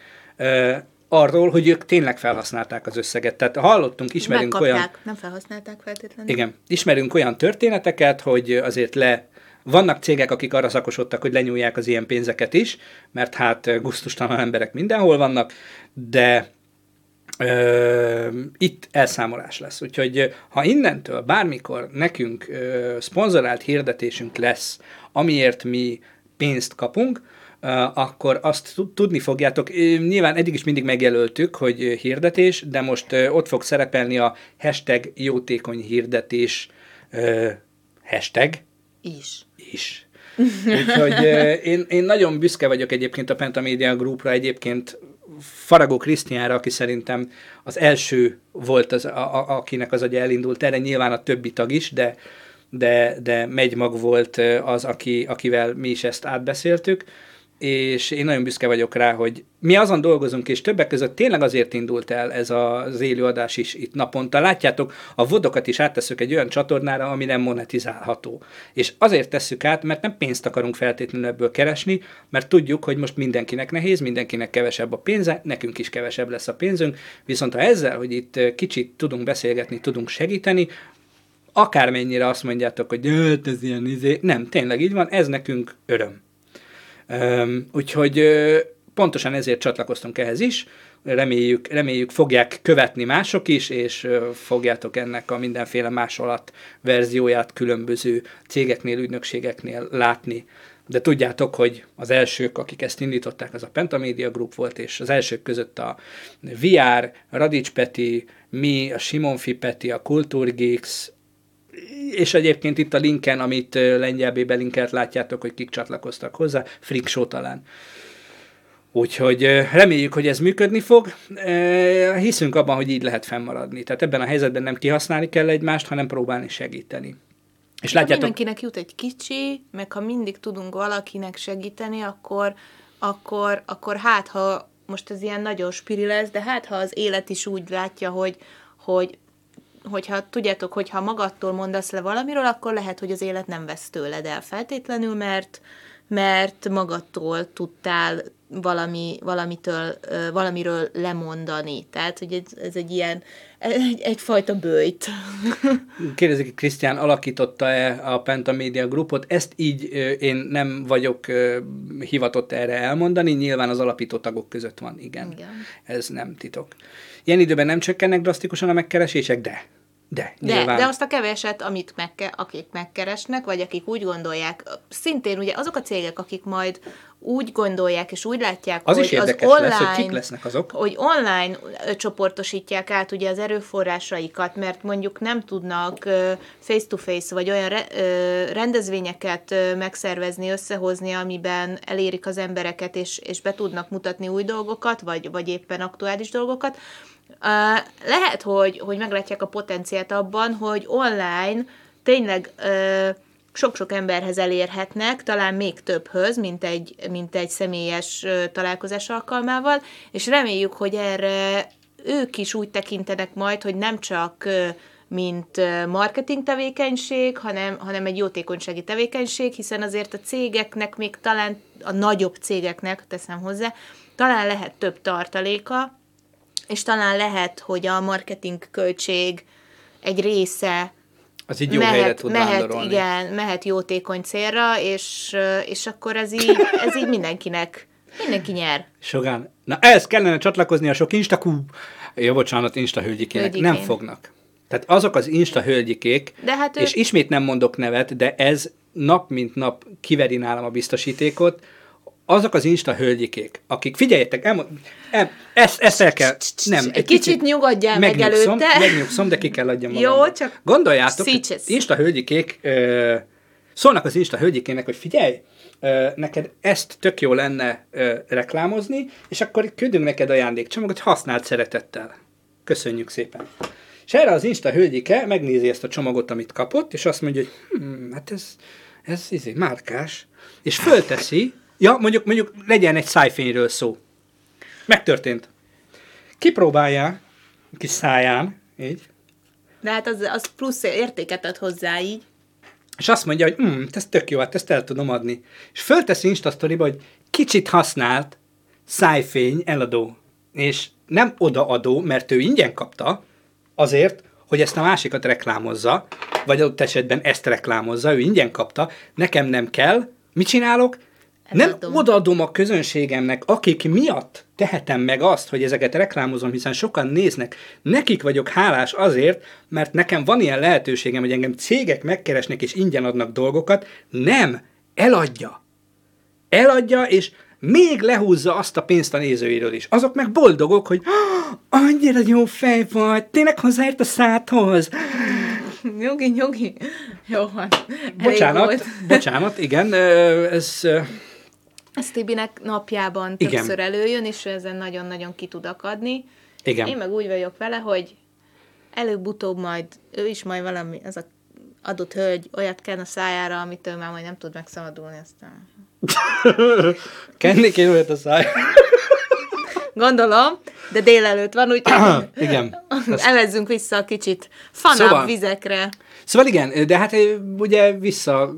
arról, hogy ők tényleg felhasználták az összeget. Tehát hallottunk, ismerünk Megkapták, olyan... nem felhasználták feltétlenül. Igen, ismerünk olyan történeteket, hogy azért le vannak cégek, akik arra szakosodtak, hogy lenyúlják az ilyen pénzeket is, mert hát gusztustalan emberek mindenhol vannak, de ö, itt elszámolás lesz. Úgyhogy ha innentől bármikor nekünk ö, szponzorált hirdetésünk lesz, amiért mi pénzt kapunk, akkor azt tudni fogjátok. Nyilván eddig is mindig megjelöltük, hogy hirdetés, de most ott fog szerepelni a hashtag jótékony hirdetés hashtag. Is. Is. Úgyhogy én, én nagyon büszke vagyok egyébként a Pentamedia Groupra, egyébként Faragó Krisztiánra, aki szerintem az első volt, az, a, a, akinek az agya elindult erre, nyilván a többi tag is, de, de, de Megymag volt az, aki, akivel mi is ezt átbeszéltük és én nagyon büszke vagyok rá, hogy mi azon dolgozunk, és többek között tényleg azért indult el ez az élőadás is itt naponta. Látjátok, a vodokat is átteszük egy olyan csatornára, ami nem monetizálható. És azért tesszük át, mert nem pénzt akarunk feltétlenül ebből keresni, mert tudjuk, hogy most mindenkinek nehéz, mindenkinek kevesebb a pénze, nekünk is kevesebb lesz a pénzünk, viszont ha ezzel, hogy itt kicsit tudunk beszélgetni, tudunk segíteni, akármennyire azt mondjátok, hogy ez ilyen izé, nem, tényleg így van, ez nekünk öröm. Úgyhogy pontosan ezért csatlakoztunk ehhez is, reméljük, reméljük fogják követni mások is, és fogjátok ennek a mindenféle másolat verzióját különböző cégeknél, ügynökségeknél látni. De tudjátok, hogy az elsők, akik ezt indították, az a Pentamedia Group volt, és az elsők között a VR, Radics Peti, mi, a Simonfi Peti, a Kultúrgeeks, és egyébként itt a linken, amit lengyelbé belinkelt, látjátok, hogy kik csatlakoztak hozzá, Freak Show talán. Úgyhogy reméljük, hogy ez működni fog. Hiszünk abban, hogy így lehet fennmaradni. Tehát ebben a helyzetben nem kihasználni kell egymást, hanem próbálni segíteni. És ha látjátok... mindenkinek jut egy kicsi, meg ha mindig tudunk valakinek segíteni, akkor, akkor, akkor hát, ha most ez ilyen nagyon spiri lesz, de hát, ha az élet is úgy látja, hogy, hogy hogyha tudjátok, hogy ha magadtól mondasz le valamiről, akkor lehet, hogy az élet nem vesz tőled el feltétlenül, mert, mert magadtól tudtál valami, valamitől, valamiről lemondani. Tehát, hogy ez, ez egy ilyen, egy, egyfajta bőjt. Kérdezik, Krisztián alakította-e a Pentamedia Groupot? Ezt így én nem vagyok hivatott erre elmondani, nyilván az alapító tagok között van, igen. igen. Ez nem titok. Ilyen időben nem csökkennek drasztikusan a megkeresések, de. De, de, de azt a keveset, amit megke, akik megkeresnek, vagy akik úgy gondolják, szintén ugye azok a cégek, akik majd úgy gondolják és úgy látják, az hogy is az online, lesz, hogy kik lesznek azok. hogy online csoportosítják át ugye az erőforrásaikat, mert mondjuk nem tudnak face-to-face vagy olyan re, rendezvényeket megszervezni, összehozni, amiben elérik az embereket, és, és be tudnak mutatni új dolgokat, vagy, vagy éppen aktuális dolgokat, Uh, lehet, hogy, hogy meglátják a potenciát abban, hogy online tényleg uh, sok-sok emberhez elérhetnek, talán még többhöz, mint egy, mint egy személyes uh, találkozás alkalmával, és reméljük, hogy erre ők is úgy tekintenek majd, hogy nem csak uh, mint marketing tevékenység, hanem, hanem egy jótékonysági tevékenység, hiszen azért a cégeknek még talán, a nagyobb cégeknek, teszem hozzá, talán lehet több tartaléka, és talán lehet, hogy a marketing költség egy része az így jó mehet, helyre tud mehet, vándorolni. Igen, mehet jótékony célra, és, és akkor ez így, ez így mindenkinek, mindenki nyer. Sogán. Na ez kellene csatlakozni a sok instakú, jó, bocsánat, insta hölgyikének. Nem fognak. Tehát azok az insta hölgyikék, de hát és ő... ismét nem mondok nevet, de ez nap mint nap kiveri nálam a biztosítékot, azok az Insta hölgyikék, akik, figyeljetek, elmond, el, ezt, ezt el kell, nem, egy, egy kicsit, kicsit nyugodjál meg előtte. Megnyugszom, de ki kell adjam magam. Jó, csak Gondoljátok, Insta hölgyikék, ö, szólnak az Insta hölgyikének, hogy figyelj, ö, neked ezt tök jó lenne ö, reklámozni, és akkor küldünk neked ajándékcsomagot, használt szeretettel. Köszönjük szépen. És erre az Insta hölgyike megnézi ezt a csomagot, amit kapott, és azt mondja, hogy hm, hát ez, ez izé, márkás. És fölteszi, ja, mondjuk, mondjuk legyen egy szájfényről szó. Megtörtént. Kipróbálja kis száján, így, De hát az, az plusz értéket ad hozzá így. és azt mondja, hogy hm, ez tök jó, hát ezt el tudom adni. És fölteszi Insta sztoriba, hogy kicsit használt szájfény eladó. És nem odaadó, mert ő ingyen kapta, azért, hogy ezt a másikat reklámozza, vagy adott esetben ezt reklámozza, ő ingyen kapta, nekem nem kell, mit csinálok? Nem Eladom. odaadom a közönségemnek, akik miatt tehetem meg azt, hogy ezeket reklámozom, hiszen sokan néznek. Nekik vagyok hálás azért, mert nekem van ilyen lehetőségem, hogy engem cégek megkeresnek és ingyen adnak dolgokat. Nem, eladja. Eladja, és még lehúzza azt a pénzt a nézőiről is. Azok meg boldogok, hogy "Ah, annyira jó fej vagy, tényleg hozzáért a szádhoz. Nyugi, nyugi. Jó van. Elég Bocsánat, volt. bocsánat, igen, ez... Ez Tibinek napjában Igen. többször előjön, és ő ezen nagyon-nagyon ki tud akadni. Igen. Én meg úgy vagyok vele, hogy előbb-utóbb majd ő is majd valami, az a adott hölgy olyat ken a szájára, amitől már majd nem tud megszabadulni aztán. Kenni kéne olyat a száj. Gondolom, de délelőtt van, úgyhogy Igen. elezzünk vissza a kicsit fanább Szóval- vizekre. Szóval igen, de hát ugye vissza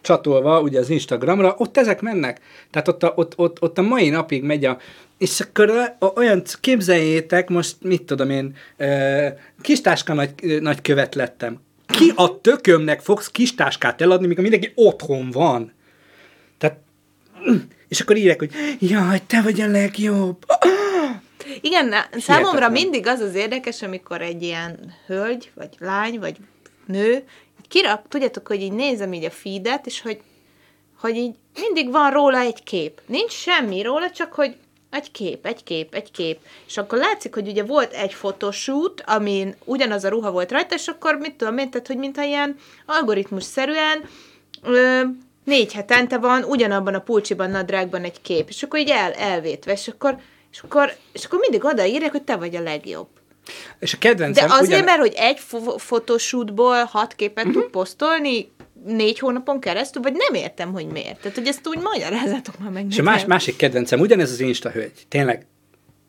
csatolva ugye az Instagramra, ott ezek mennek. Tehát ott a, ott, ott, ott a mai napig megy a és akkor olyan, képzeljétek, most mit tudom én, kistáska nagy, nagy követ lettem. Ki a tökömnek fogsz kistáskát eladni, mikor mindenki otthon van? Tehát, és akkor írják, hogy jaj, te vagy a legjobb. Igen, számomra mindig az az érdekes, amikor egy ilyen hölgy, vagy lány, vagy nő, így tudjátok, hogy így nézem így a feedet, és hogy, hogy így mindig van róla egy kép. Nincs semmi róla, csak hogy egy kép, egy kép, egy kép. És akkor látszik, hogy ugye volt egy fotoshoot, amin ugyanaz a ruha volt rajta, és akkor mit tudom én, tehát, hogy mintha ilyen algoritmus-szerűen ö, négy hetente van ugyanabban a pulcsiban, nadrágban egy kép, és akkor így el, elvétve, és akkor, és akkor, és akkor mindig odaírják, hogy te vagy a legjobb. És a De kedvencem... azért, ugyan- mert hogy egy fo- fotoshootból hat képet tud posztolni négy hónapon keresztül, vagy nem értem, hogy miért. Tehát, hogy ezt úgy magyarázatok már meg És a más, másik kedvencem, ugyanez az Insta hölgy, tényleg,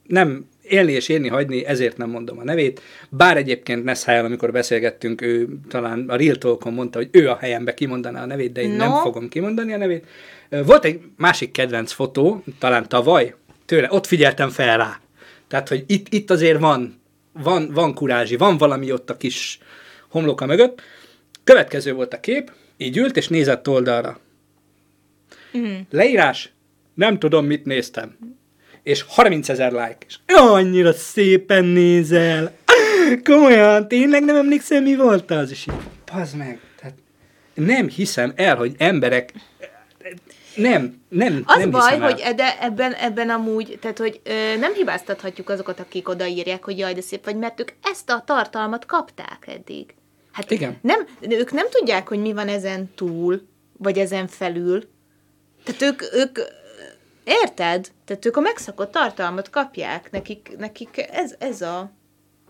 nem élni és érni hagyni, ezért nem mondom a nevét, bár egyébként Nessájjal, amikor beszélgettünk, ő talán a Real Talkon mondta, hogy ő a helyembe kimondaná a nevét, de én No. nem fogom kimondani a nevét. Volt egy másik kedvenc fotó, talán tavaly, tőle, ott figyeltem fel rá. Tehát, hogy itt, itt azért van, van, van kurázsi, van valami ott a kis homloka mögött. Következő volt a kép, így ült és nézett oldalra. Leírás, nem tudom, mit néztem. És 30 ezer like. És annyira szépen nézel. Komolyan, tényleg nem emlékszem, mi volt az? És így, meg. Tehát nem hiszem el, hogy emberek nem, nem, Az nem baj, hogy de ebben, ebben amúgy, tehát hogy ö, nem hibáztathatjuk azokat, akik odaírják, hogy jaj, de szép vagy, mert ők ezt a tartalmat kapták eddig. Hát Igen. Nem, ők nem tudják, hogy mi van ezen túl, vagy ezen felül. Tehát ők, ők érted? Tehát ők a megszakott tartalmat kapják. Nekik, nekik ez, ez a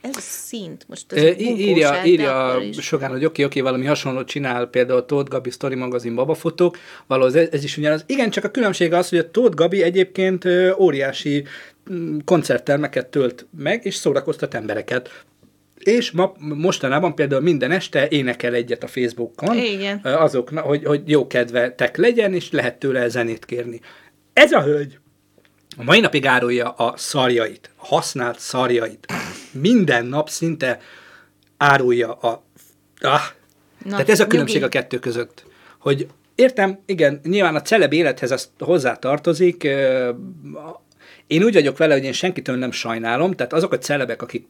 ez szint. Most ez bunkóság, írja, írja sokan, hogy oké, oké, valami hasonlót csinál, például Tóth Gabi Story magazin babafotók, valahol ez, ez is ugyanaz. Igen, csak a különbség az, hogy a Tóth Gabi egyébként óriási mm, koncerttermeket tölt meg, és szórakoztat embereket. És ma, mostanában például minden este énekel egyet a Facebookon, Igen. ö, azoknak, hogy, hogy jó kedvetek legyen, és lehet tőle zenét kérni. Ez a hölgy a mai napig árulja a szarjait, a használt szarjait. Minden nap szinte árulja a... Ah. Na, Tehát ez a különbség nyugi. a kettő között. Hogy értem, igen, nyilván a celeb élethez ez hozzá tartozik. Én úgy vagyok vele, hogy én senkitől nem sajnálom, tehát azok a celebek, akik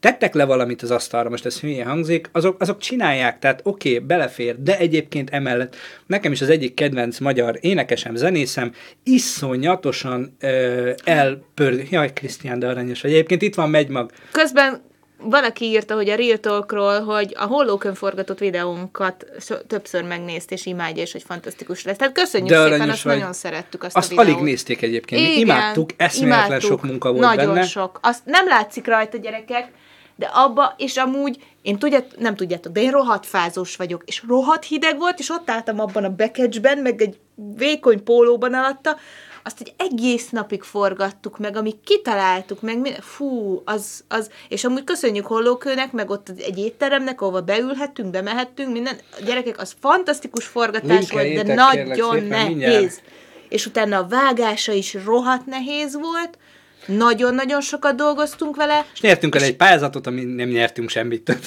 tettek le valamit az asztalra, most ez hülye hangzik, azok, azok csinálják, tehát oké, okay, belefér, de egyébként emellett nekem is az egyik kedvenc magyar énekesem, zenészem, iszonyatosan ö, elpör... Jaj, Krisztián, de aranyos. Egyébként itt van Megymag. Közben valaki írta, hogy a Real Talkról, hogy a hollókön forgatott videónkat so- többször megnézt, és imádja, és hogy fantasztikus lesz. Tehát köszönjük De szépen, azt vagy. nagyon szerettük azt, Azt a videót. alig nézték egyébként. Mi imádtuk, eszméletlen sok munka volt Nagyon benne. sok. Azt nem látszik rajta, gyerekek, de abba, és amúgy, én tudját, nem tudjátok, de én rohadt fázós vagyok, és rohadt hideg volt, és ott álltam abban a bekecsben, meg egy vékony pólóban alatta, azt egy egész napig forgattuk meg, amíg kitaláltuk meg, minden, fú, az, az, és amúgy köszönjük Hollókőnek, meg ott egy étteremnek, ahova beülhettünk, bemehettünk, minden, a gyerekek, az fantasztikus forgatás volt, de nagyon szépen, nehéz. mindjárt. És utána a vágása is rohadt nehéz volt, nagyon-nagyon sokat dolgoztunk vele. És nyertünk el egy pályázatot, ami nem nyertünk semmit. Tehát-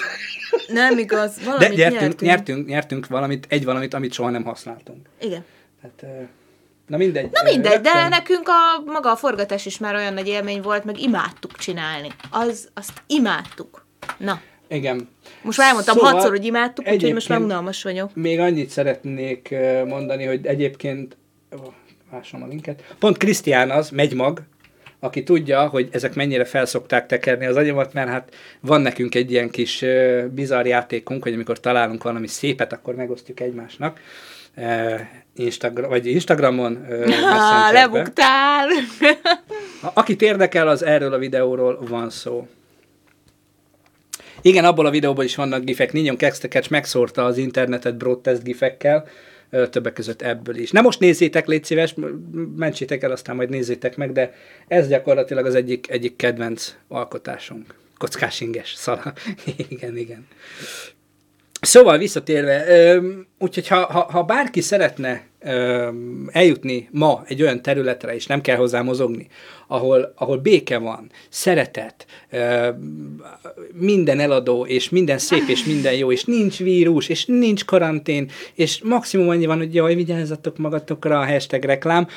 Nem igaz, De valamit nyertünk, nyertünk. nyertünk, nyertünk valamit, egy valamit, amit soha nem használtunk. Igen. Tehát, ö, na mindegy. Na mindegy, de nekünk a, maga a forgatás is már olyan nagy élmény volt, meg imádtuk csinálni. Az, azt imádtuk. Na, Igen. most már elmondtam Szóval hatszor, hogy imádtuk, úgyhogy most már unalmas vagyok. Még annyit szeretnék mondani, hogy egyébként, lássam a linket, pont Krisztián az, megy mag, aki tudja, hogy ezek mennyire felszokták tekerni az agyamat, mert hát van nekünk egy ilyen kis bizarr játékunk, hogy amikor találunk valami szépet, akkor megosztjuk egymásnak. Instagram, vagy Instagramon, Há, lebuktál! Akit érdekel, az erről a videóról van szó. Igen, abból a videóban is vannak gifek. Ninyon Kextekecs megszórta az internetet broadcast gifekkel, többek között ebből is. Nem most nézzétek, légy szíves, mentsétek el, aztán majd nézzétek meg, de ez gyakorlatilag az egyik, egyik kedvenc alkotásunk. Kockás inges szala. igen, igen. Szóval visszatérve, úgyhogy ha, ha, ha bárki szeretne eljutni ma egy olyan területre, és nem kell hozzá mozogni, ahol, ahol béke van, szeretet, minden eladó, és minden szép, és minden jó, és nincs vírus, és nincs karantén, és maximum annyi van, hogy jaj, vigyázzatok magatokra a hashtag reklám,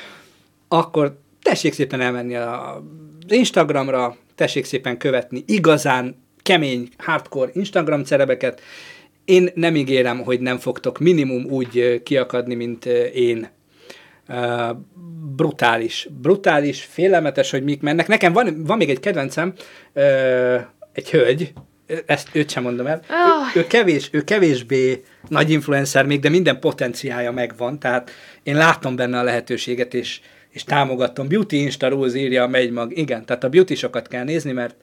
akkor tessék szépen elmenni az Instagramra, tessék szépen követni igazán kemény, hardcore Instagram cerebeket. Én nem ígérem, hogy nem fogtok minimum úgy kiakadni, mint én. Uh, brutális, brutális, félelmetes, hogy mik mennek. Nekem van, van még egy kedvencem, uh, egy hölgy, ezt őt sem mondom el. Ah. Ő, ő, kevés, ő kevésbé nagy influencer még, de minden potenciája megvan, tehát én látom benne a lehetőséget, és, és támogatom. Beauty Insta Rose írja, megy mag. Igen, tehát a beauty sokat kell nézni, mert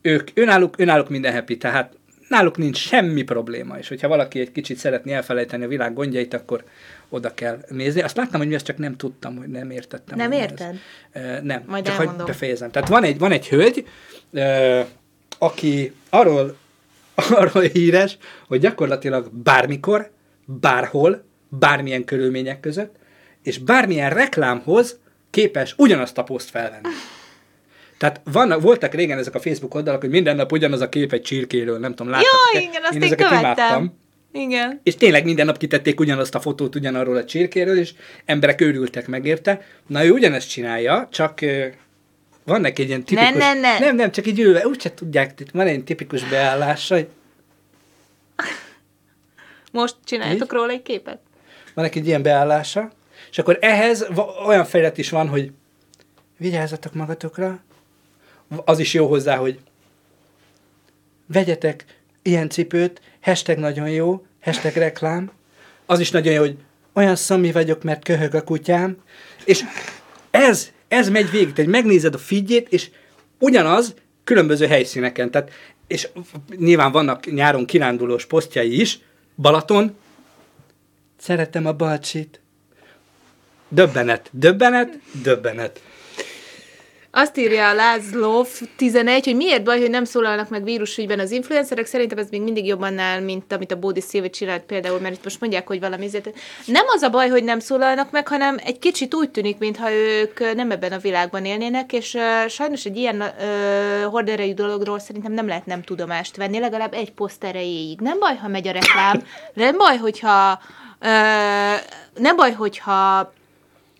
ők, önálluk, önálluk minden happy, tehát náluk nincs semmi probléma, és hogyha valaki egy kicsit szeretné elfelejteni a világ gondjait, akkor oda kell nézni. Azt láttam, hogy mi ezt csak nem tudtam, hogy nem értettem. Nem hogy érted? Ez. Nem, Majd csak hogy elmondom. befejezem. Tehát van egy, van egy hölgy, ö, aki arról, arról híres, hogy gyakorlatilag bármikor, bárhol, bármilyen körülmények között, és bármilyen reklámhoz képes ugyanazt a poszt felvenni. Tehát vannak, voltak régen ezek a Facebook oldalak, hogy minden nap ugyanaz a kép egy csirkéről, nem tudom, láttátok Jaj, igen, azt én, ezeket követtem. Igen. és tényleg minden nap kitették ugyanazt a fotót ugyanarról a csirkéről, és emberek őrültek meg érte. Na ő ugyanezt csinálja, csak van neki egy ilyen tipikus... ne, ne. Nem, nem, csak így ülve, úgyse tudják, van egy tipikus beállása, hogy Most csináljátok róla egy képet? van neki egy ilyen beállása, és akkor ehhez olyan fejlet is van, hogy vigyázzatok magatokra, az is jó hozzá, hogy vegyetek ilyen cipőt, hashtag nagyon jó, hashtag reklám, az is nagyon jó, hogy olyan szami vagyok, mert köhög a kutyám, és ez, ez megy végig, tehát megnézed a figyét, és ugyanaz különböző helyszíneken, tehát, és nyilván vannak nyáron kirándulós posztjai is, Balaton, szeretem a balcsit, döbbenet, döbbenet, döbbenet. Azt írja a Lázló 11, hogy miért baj, hogy nem szólalnak meg vírusügyben az influencerek. Szerintem ez még mindig jobban áll, mint amit a Bódi Szilvi csinált például, mert itt most mondják, hogy valami ezért. Nem az a baj, hogy nem szólalnak meg, hanem egy kicsit úgy tűnik, mintha ők nem ebben a világban élnének, és uh, sajnos egy ilyen uh, horderejű dologról szerintem nem lehet nem tudomást venni, legalább egy poszt erejéig. Nem baj, ha megy a reklám, nem baj, hogyha uh, nem baj, hogyha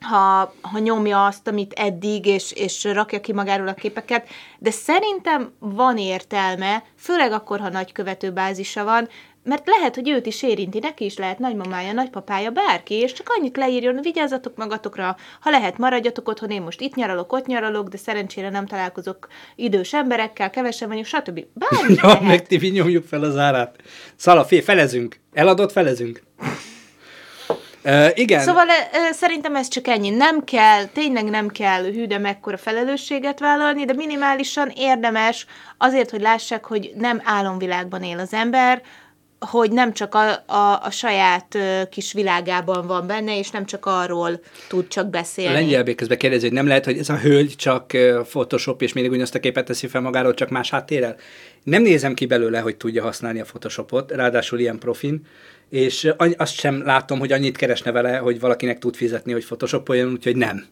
ha, ha nyomja azt, amit eddig, és, és rakja ki magáról a képeket, de szerintem van értelme, főleg akkor, ha nagy követőbázisa van, mert lehet, hogy őt is érinti, neki is lehet nagymamája, nagypapája, bárki, és csak annyit leírjon, vigyázzatok magatokra, ha lehet, maradjatok otthon, én most itt nyaralok, ott nyaralok, de szerencsére nem találkozok idős emberekkel, kevesen vagyunk, stb. Bármi Ja, lehet. meg Tibi, nyomjuk fel az árát. Szala, fé, felezünk. Eladott, felezünk. Uh, igen. Szóval uh, szerintem ez csak ennyi. Nem kell, tényleg nem kell hű, de mekkora felelősséget vállalni, de minimálisan érdemes azért, hogy lássák, hogy nem álomvilágban él az ember, hogy nem csak a, a, a saját kis világában van benne, és nem csak arról tud csak beszélni. A lengyel közben kérdezi, hogy nem lehet, hogy ez a hölgy csak Photoshop, és mindig ugyanazt a képet teszi fel magáról, csak más háttérrel. Nem nézem ki belőle, hogy tudja használni a Photoshopot, ráadásul ilyen profin, és azt sem látom, hogy annyit keresne vele, hogy valakinek tud fizetni, hogy Photoshopoljon, úgyhogy nem.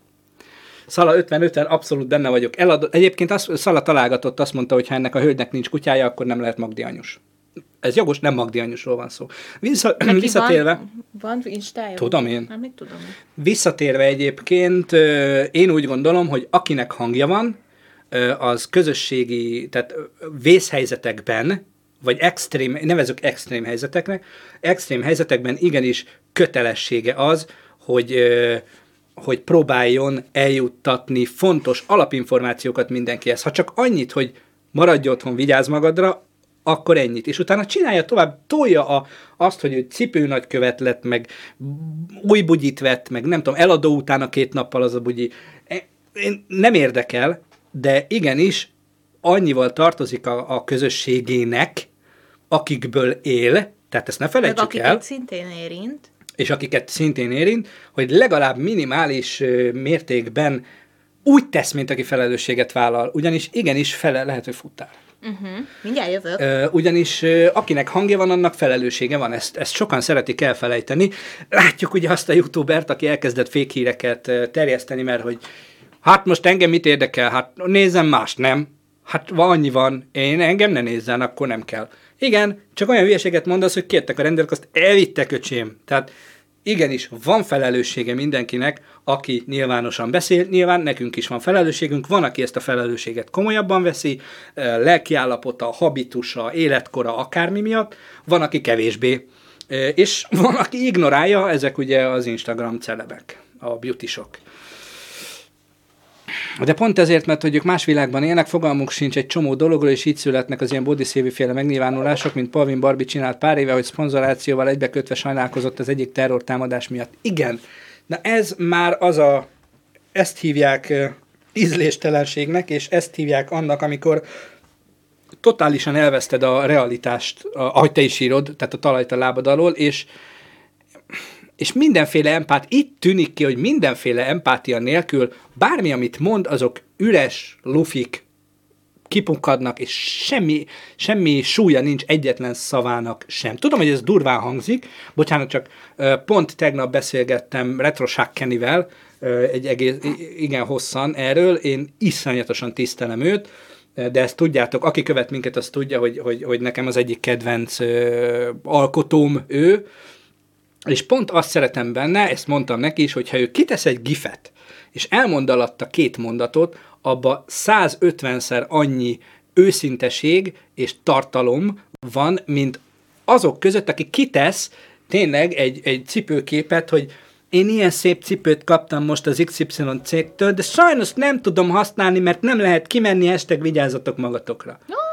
Szala 55-en abszolút benne vagyok. Eladott. Egyébként azt, Szala találgatott, azt mondta, hogy ha ennek a hölgynek nincs kutyája, akkor nem lehet Magdi anyus. Ez jogos, nem Magdi anyusról van szó. Vissza, visszatérve... Van, van Instája? Tudom én. Nem, mit tudom. Visszatérve egyébként, én úgy gondolom, hogy akinek hangja van, az közösségi, tehát vészhelyzetekben vagy extrém, nevezük extrém helyzeteknek, extrém helyzetekben igenis kötelessége az, hogy, hogy próbáljon eljuttatni fontos alapinformációkat mindenkihez. Ha csak annyit, hogy maradj otthon, vigyázz magadra, akkor ennyit. És utána csinálja tovább, tolja a, azt, hogy ő cipő nagykövet lett, meg új bugyit vett, meg nem tudom, eladó utána két nappal az a bugyi. E, én nem érdekel, de igenis annyival tartozik a, a közösségének, akikből él, tehát ezt ne felejtsük akiket el. szintén érint. És akiket szintén érint, hogy legalább minimális mértékben úgy tesz, mint aki felelősséget vállal. Ugyanis igenis fele, lehet, hogy futtál. Uh-huh. Mindjárt jövök. Uh, ugyanis akinek hangja van, annak felelőssége van. Ezt, ezt sokan szeretik elfelejteni. Látjuk ugye azt a youtubert, aki elkezdett fékhíreket terjeszteni, mert hogy hát most engem mit érdekel, hát nézem más, nem? Hát annyi van, én engem ne nézzen, akkor nem kell. Igen, csak olyan hülyeséget mondasz, hogy kértek a rendőrök, azt elvittek, öcsém. Tehát igenis, van felelőssége mindenkinek, aki nyilvánosan beszél, nyilván nekünk is van felelősségünk, van, aki ezt a felelősséget komolyabban veszi, lelkiállapota, habitusa, életkora, akármi miatt, van, aki kevésbé, és van, aki ignorálja, ezek ugye az Instagram celebek, a beautysok. De pont ezért, mert hogy ők más világban élnek, fogalmuk sincs egy csomó dologról, és így születnek az ilyen body féle megnyilvánulások, mint Pavin Barbie csinált pár éve, hogy szponzorációval egybekötve sajnálkozott az egyik terrortámadás miatt. Igen, na ez már az a, ezt hívják ízléstelenségnek, és ezt hívják annak, amikor totálisan elveszted a realitást, ahogy te is írod, tehát a talajt a lábad alól, és és mindenféle empát, itt tűnik ki, hogy mindenféle empátia nélkül bármi, amit mond, azok üres lufik kipunkadnak, és semmi, semmi súlya nincs egyetlen szavának sem. Tudom, hogy ez durván hangzik, bocsánat, csak pont tegnap beszélgettem Retro Kennyvel, egy egész, igen hosszan erről, én iszonyatosan tisztelem őt, de ezt tudjátok, aki követ minket, az tudja, hogy, hogy, hogy nekem az egyik kedvenc alkotóm ő, és pont azt szeretem benne, ezt mondtam neki is, hogyha ő kitesz egy gifet, és elmond alatta két mondatot, abba 150-szer annyi őszinteség és tartalom van, mint azok között, aki kitesz tényleg egy, egy cipőképet, hogy én ilyen szép cipőt kaptam most az XY cégtől, de sajnos nem tudom használni, mert nem lehet kimenni, hashtag vigyázzatok magatokra. No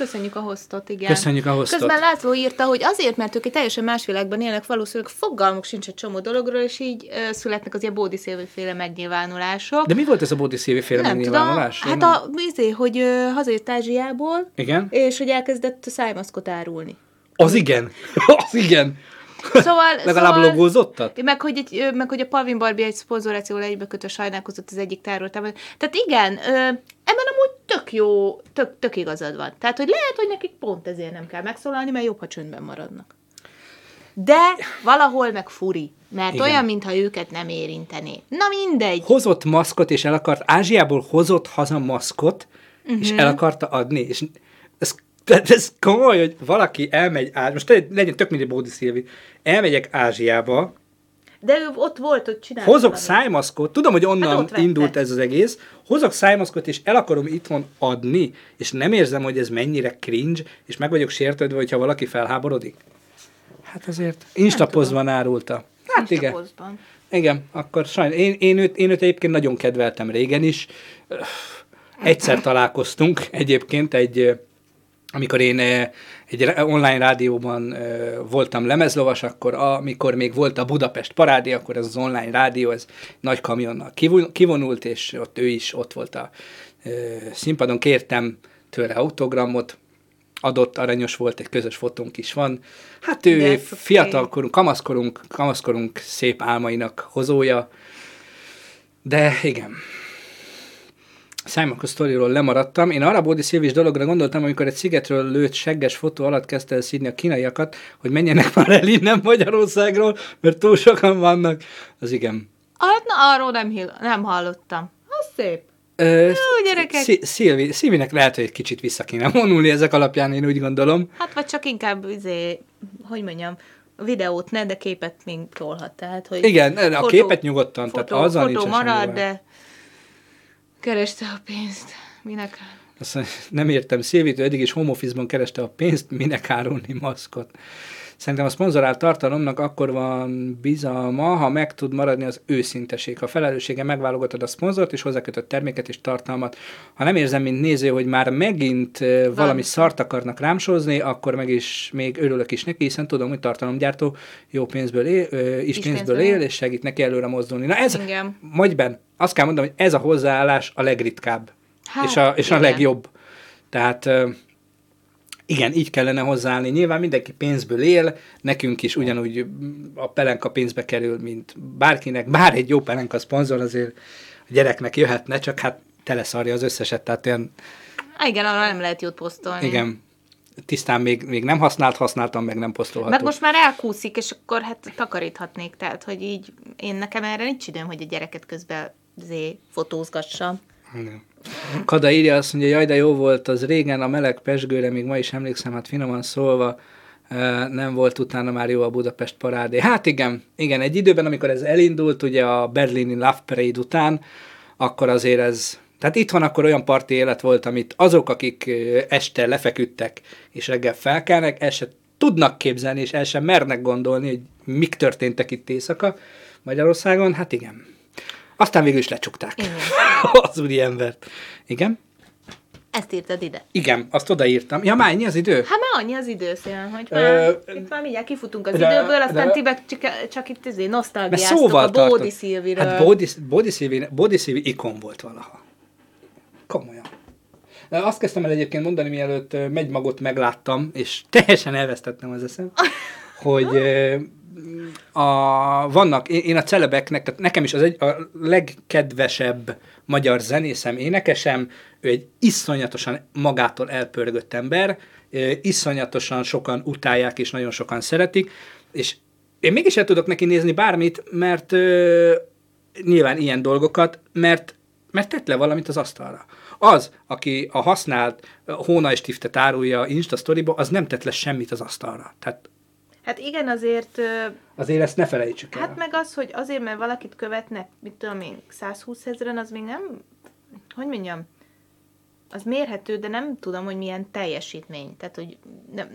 köszönjük a hostot, igen. Köszönjük a hostot. Közben László írta, hogy azért, mert ők egy teljesen más világban élnek, valószínűleg fogalmuk sincs egy csomó dologról, és így uh, születnek az ilyen féle megnyilvánulások. De mi volt ez a féle megnyilvánulás? Tudom. Hát a, izé, hogy uh, hazajött Ázsiából, igen? és hogy elkezdett szájmaszkot árulni. Az igen, az igen. Szóval, Legalább szóval, logózottat? Meg hogy, egy, meg hogy a Pavin Barbie egy szponzorációval egybekötve sajnálkozott az egyik tároltában. Tehát igen, ö, ebben amúgy tök jó, tök, tök igazad van. Tehát, hogy lehet, hogy nekik pont ezért nem kell megszólalni, mert jobb, ha csöndben maradnak. De valahol meg furi, mert Igen. olyan, mintha őket nem érintené. Na mindegy. Hozott maszkot, és el akart, Ázsiából hozott haza maszkot, uh-huh. és mhm. el akarta adni, és ez tehát ez komoly, hogy valaki elmegy Ázsiába, most legyen tök mindegy Bódi Szilvi, elmegyek Ázsiába, de ő ott volt, hogy csinált. Hozok valami. szájmaszkot, tudom, hogy onnan hát indult ez az egész, hozok szájmaszkot, és el akarom itthon adni, és nem érzem, hogy ez mennyire cringe, és meg vagyok sértődve, hogyha valaki felháborodik. Hát azért instapozban árulta. Hát igen. Igen, akkor sajnos. Én, én, őt, én őt egyébként nagyon kedveltem régen is. Egyszer találkoztunk egyébként egy amikor én eh, egy online rádióban eh, voltam lemezlovas, akkor amikor még volt a Budapest parádi, akkor ez az online rádió, ez nagy kamionnal kivon- kivonult, és ott ő is ott volt a eh, színpadon. Kértem tőle autogramot, adott, aranyos volt, egy közös fotónk is van. Hát ő De fiatalkorunk, kamaszkorunk, kamaszkorunk szép álmainak hozója, de igen. Simon sztoriról lemaradtam. Én arra Bódi Szilvis dologra gondoltam, amikor egy szigetről lőtt segges fotó alatt kezdte el szídni a kínaiakat, hogy menjenek már el innen Magyarországról, mert túl sokan vannak. Az igen. Hát, na, arról nem, nem hallottam. Az szép. Ö, Jó, gyerekek. Szilvi, Szilvinek lehet, hogy egy kicsit vissza kéne vonulni ezek alapján, én úgy gondolom. Hát, vagy csak inkább, izé, hogy mondjam, videót ne, de képet még tolhat. Tehát, hogy Igen, a fotó- képet nyugodtan, fotó, tehát azzal fotó semmi marad, de kereste a pénzt. Minek? Azt nem értem, Szilvitő eddig is home office-ban kereste a pénzt, minek árulni maszkot. Szerintem a szponzorált tartalomnak akkor van bizalma, ha meg tud maradni az őszinteség. Ha felelőssége megválogatod a szponzort, és hozzákötött terméket és tartalmat. Ha nem érzem, mint néző, hogy már megint valami szart akarnak rám sózni, akkor meg is még örülök is neki, hiszen tudom, hogy tartalomgyártó jó pénzből él, is, Is pénzből pénzből él, és segít neki előre mozdulni. Na ez, Igen. Magyben, azt kell mondanom, hogy ez a hozzáállás a legritkább, Hát, és, a, és a legjobb. Tehát igen, így kellene hozzáállni. Nyilván mindenki pénzből él, nekünk is ugyanúgy a pelenka pénzbe kerül, mint bárkinek. Bár egy jó pelenka szponzor azért a gyereknek jöhetne, csak hát teleszarja az összeset, tehát olyan, Á, igen, arra nem lehet jót posztolni. igen, tisztán még, még nem használt, használtam, meg nem posztolható. Meg most már elkúszik, és akkor hát takaríthatnék, tehát, hogy így én nekem erre nincs időm, hogy a gyereket közben zé, fotózgassam. Igen. Kada írja azt mondja, jaj, de jó volt az régen, a meleg pesgőre, még ma is emlékszem, hát finoman szólva, nem volt utána már jó a Budapest parádé. Hát igen, igen, egy időben, amikor ez elindult, ugye a berlini Love Parade után, akkor azért ez, tehát itthon akkor olyan parti élet volt, amit azok, akik este lefeküdtek és reggel felkelnek, el se tudnak képzelni, és el sem mernek gondolni, hogy mik történtek itt éjszaka Magyarországon, hát igen. Aztán végül is lecsukták Igen. az úri embert. Igen? Ezt írtad ide. Igen, azt odaírtam. Ja, már ennyi az idő? Hát már annyi az időszél, hogy Ö, már, itt már mindjárt kifutunk az de- időből, aztán de- ti meg csak, csak itt izé nosztalgiáztok szóval a. Bódi Szilviről. Hát Bódi, Bódi, Szilvi, Bódi Szilvi ikon volt valaha. Komolyan. De Azt kezdtem el egyébként mondani, mielőtt ö, Megymagot megláttam, és teljesen elvesztettem az eszem, hogy ö, a, vannak, én, a celebeknek, tehát nekem is az egy, a legkedvesebb magyar zenészem, énekesem, ő egy iszonyatosan magától elpörgött ember, iszonyatosan sokan utálják, és nagyon sokan szeretik, és én mégis el tudok neki nézni bármit, mert ö, nyilván ilyen dolgokat, mert, mert tett le valamit az asztalra. Az, aki a használt hónajstiftet árulja Insta sztoriba, az nem tett le semmit az asztalra. Tehát Hát igen, azért, azért ezt ne felejtsük el. hát meg az, hogy azért, mert valakit követnek, mit tudom én, 120 ezeren, az még nem, hogy mondjam, az mérhető, de nem tudom, hogy milyen teljesítmény. Tehát, hogy nem,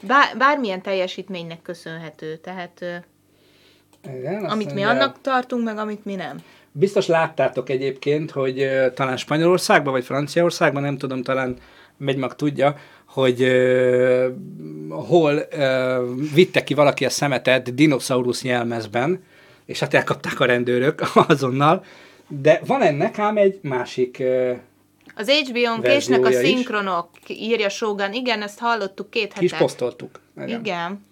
bár, bármilyen teljesítménynek köszönhető. Tehát, Igen, amit mi mondja, annak tartunk, meg amit mi nem. Biztos láttátok egyébként, hogy talán Spanyolországban, vagy Franciaországban, nem tudom, talán Megymag tudja, hogy ö, hol ö, vitte ki valaki a szemetet dinoszaurusz jelmezben, és hát elkapták a rendőrök azonnal, de van ennek ám egy másik ö, Az HBO-n késnek a is. szinkronok, írja Shogun. Igen, ezt hallottuk két kis hete. posztoltuk. Igen. Igen.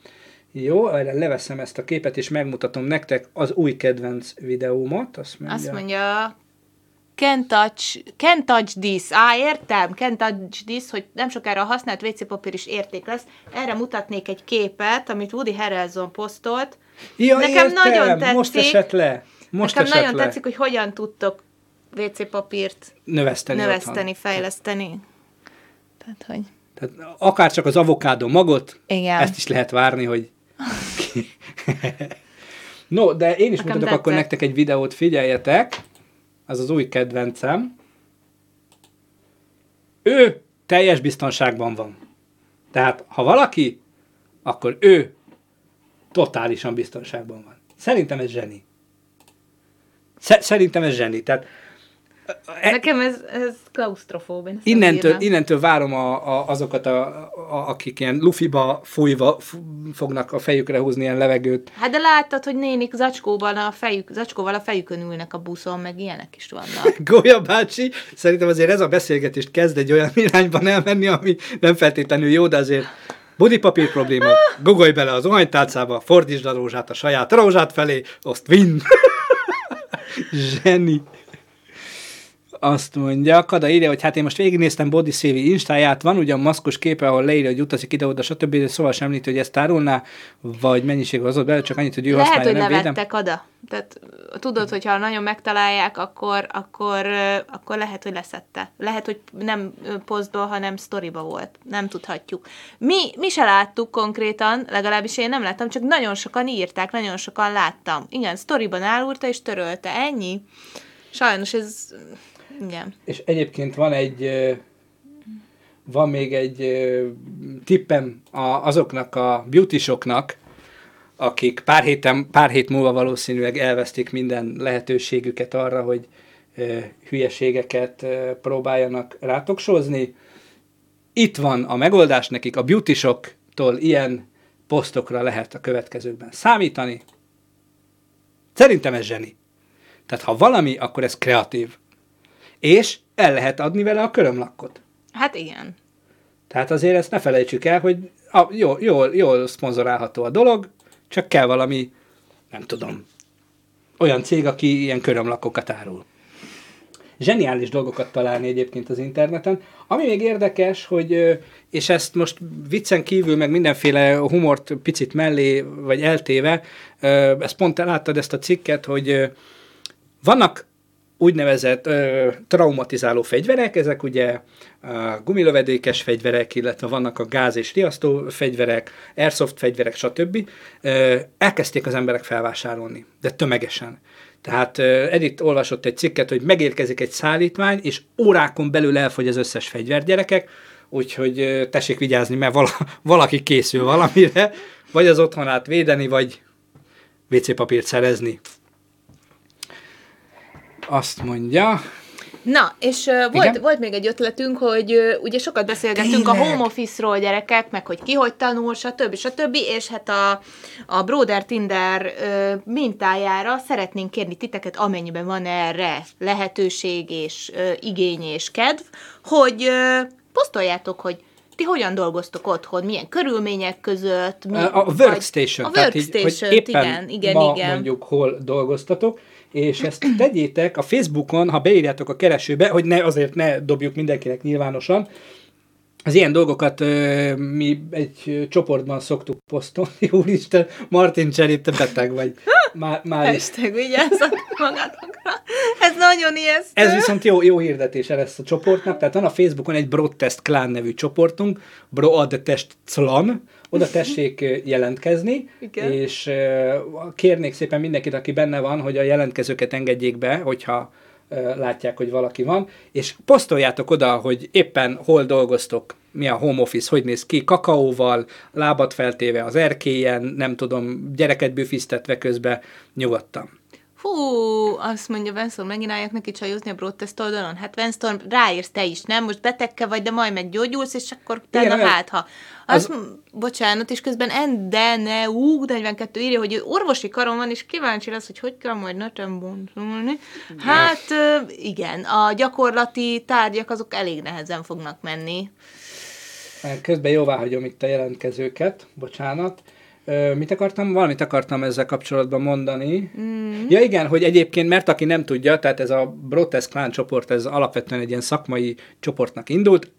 Jó, erre leveszem ezt a képet, és megmutatom nektek az új kedvenc videómat. Azt mondja, Azt mondja, can touch, can touch this. Á, értem, can touch this, hogy nem sokára a használt WC papír is érték lesz. Erre mutatnék egy képet, amit Woody Harrelson posztolt. ja, nekem értem, nagyon tetszik. Most esett le. Most Nekem esett nagyon le. tetszik, hogy hogyan tudtok WC papírt Növeszteni. növeszteni, otthon. fejleszteni. Tehát, hogy... Tehát akár csak az avokádó magot, Igen. ezt is lehet várni, hogy... no, de én is Nekem mutatok akkor tetszett. nektek egy videót, figyeljetek. Az az új kedvencem. Ő teljes biztonságban van. Tehát, ha valaki, akkor ő totálisan biztonságban van. Szerintem ez zseni. Sze- Szerintem ez zseni. Tehát Nekem ez, ez klaustrofób. én Innentől, innentől várom a, a, azokat, a, a, akik ilyen lufiba fújva f- fognak a fejükre húzni ilyen levegőt. Hát de láttad, hogy nénik zacskóval a, fejük, zacskóval a fejükön ülnek a buszon, meg ilyenek is vannak. Gólya bácsi, szerintem azért ez a beszélgetést kezd egy olyan irányban elmenni, ami nem feltétlenül jó, de azért budipapír probléma, gugolj bele az ohanytálcába, fordítsd a rózsát a saját rózsát felé, azt vinn. Zseni. Azt mondja, Kada írja, hogy hát én most végignéztem Body Szévi instáját, van ugyan maszkos képe, ahol leírja, hogy utazik ide-oda, stb. De szóval sem említi, hogy ezt árulná, vagy mennyiség az ott bele, csak annyit, hogy ő Lehet, használja, hogy nem védem. levettek oda. Tehát tudod, hogyha nagyon megtalálják, akkor, akkor, akkor lehet, hogy leszette. Lehet, hogy nem posztból, hanem sztoriba volt. Nem tudhatjuk. Mi, mi se láttuk konkrétan, legalábbis én nem láttam, csak nagyon sokan írták, nagyon sokan láttam. Igen, sztoriban állulta és törölte. Ennyi. Sajnos ez... Igen. És egyébként van egy, van még egy tippem azoknak a beautysoknak, akik pár, héten, pár hét múlva valószínűleg elvesztik minden lehetőségüket arra, hogy hülyeségeket próbáljanak rátoksózni. Itt van a megoldás nekik, a beautysoktól ilyen posztokra lehet a következőkben számítani. Szerintem ez zseni. Tehát ha valami, akkor ez kreatív. És el lehet adni vele a körömlakkot. Hát igen. Tehát azért ezt ne felejtsük el, hogy a, jól, jól, jól szponzorálható a dolog, csak kell valami, nem tudom, olyan cég, aki ilyen körömlakokat árul. Zseniális dolgokat találni egyébként az interneten. Ami még érdekes, hogy, és ezt most viccen kívül, meg mindenféle humort picit mellé, vagy eltéve, ezt pont láttad ezt a cikket, hogy vannak úgynevezett ö, traumatizáló fegyverek, ezek ugye a gumilövedékes fegyverek, illetve vannak a gáz és riasztó fegyverek, airsoft fegyverek, stb. Ö, elkezdték az emberek felvásárolni, de tömegesen. Tehát ö, Edith olvasott egy cikket, hogy megérkezik egy szállítmány, és órákon belül elfogy az összes fegyver gyerekek, úgyhogy ö, tessék vigyázni, mert vala, valaki készül valamire, vagy az otthonát védeni, vagy WC papírt szerezni. Azt mondja, Na, és uh, Igen? volt, volt még egy ötletünk, hogy uh, ugye sokat beszélgettünk a Tényleg? home office-ról gyerekek, meg hogy ki hogy tanul, stb. stb. És hát a, a Broder Tinder uh, mintájára szeretnénk kérni titeket, amennyiben van erre lehetőség és uh, igény és kedv, hogy uh, posztoljátok, hogy ti hogyan dolgoztok otthon, milyen körülmények között. Mi, A a workstation, A tehát így, hogy workstation, éppen igen, igen, ma igen. mondjuk hol dolgoztatok, és ezt tegyétek a Facebookon, ha beírjátok a keresőbe, hogy ne azért ne dobjuk mindenkinek nyilvánosan, az ilyen dolgokat ö, mi egy csoportban szoktuk posztolni. Úristen, Martin Cseri, te beteg vagy. Már, már. Hashtag vigyázzatok magatokra. Ez nagyon ijesztő. Ez viszont jó, jó hirdetése lesz a csoportnak, tehát van a Facebookon egy Broadtest Clan nevű csoportunk, Broadtest Clan, oda tessék jelentkezni, Igen. és kérnék szépen mindenkit, aki benne van, hogy a jelentkezőket engedjék be, hogyha látják, hogy valaki van, és posztoljátok oda, hogy éppen hol dolgoztok, mi a home office, hogy néz ki, kakaóval, lábat feltéve az erkélyen, nem tudom, gyereket büfisztetve közben nyugodtan. Fú, azt mondja Venstorm, megint neki csajozni a Broadtest oldalon. Hát Venstorm, ráírsz te is, nem? Most betegke vagy, de majd meggyógyulsz, és akkor utána Igen, hát, ha. Azt, az- bocsánat, és közben Endeneu 42 írja, hogy orvosi karon van, és kíváncsi lesz, hogy hogy kell majd netem boncolni. Hát igen, a gyakorlati tárgyak azok elég nehezen fognak menni. Közben jóvá hagyom itt a jelentkezőket, bocsánat. Ö, mit akartam? Valamit akartam ezzel kapcsolatban mondani. Mm. Ja igen, hogy egyébként, mert aki nem tudja, tehát ez a Brotest Clan csoport, ez alapvetően egy ilyen szakmai csoportnak indult,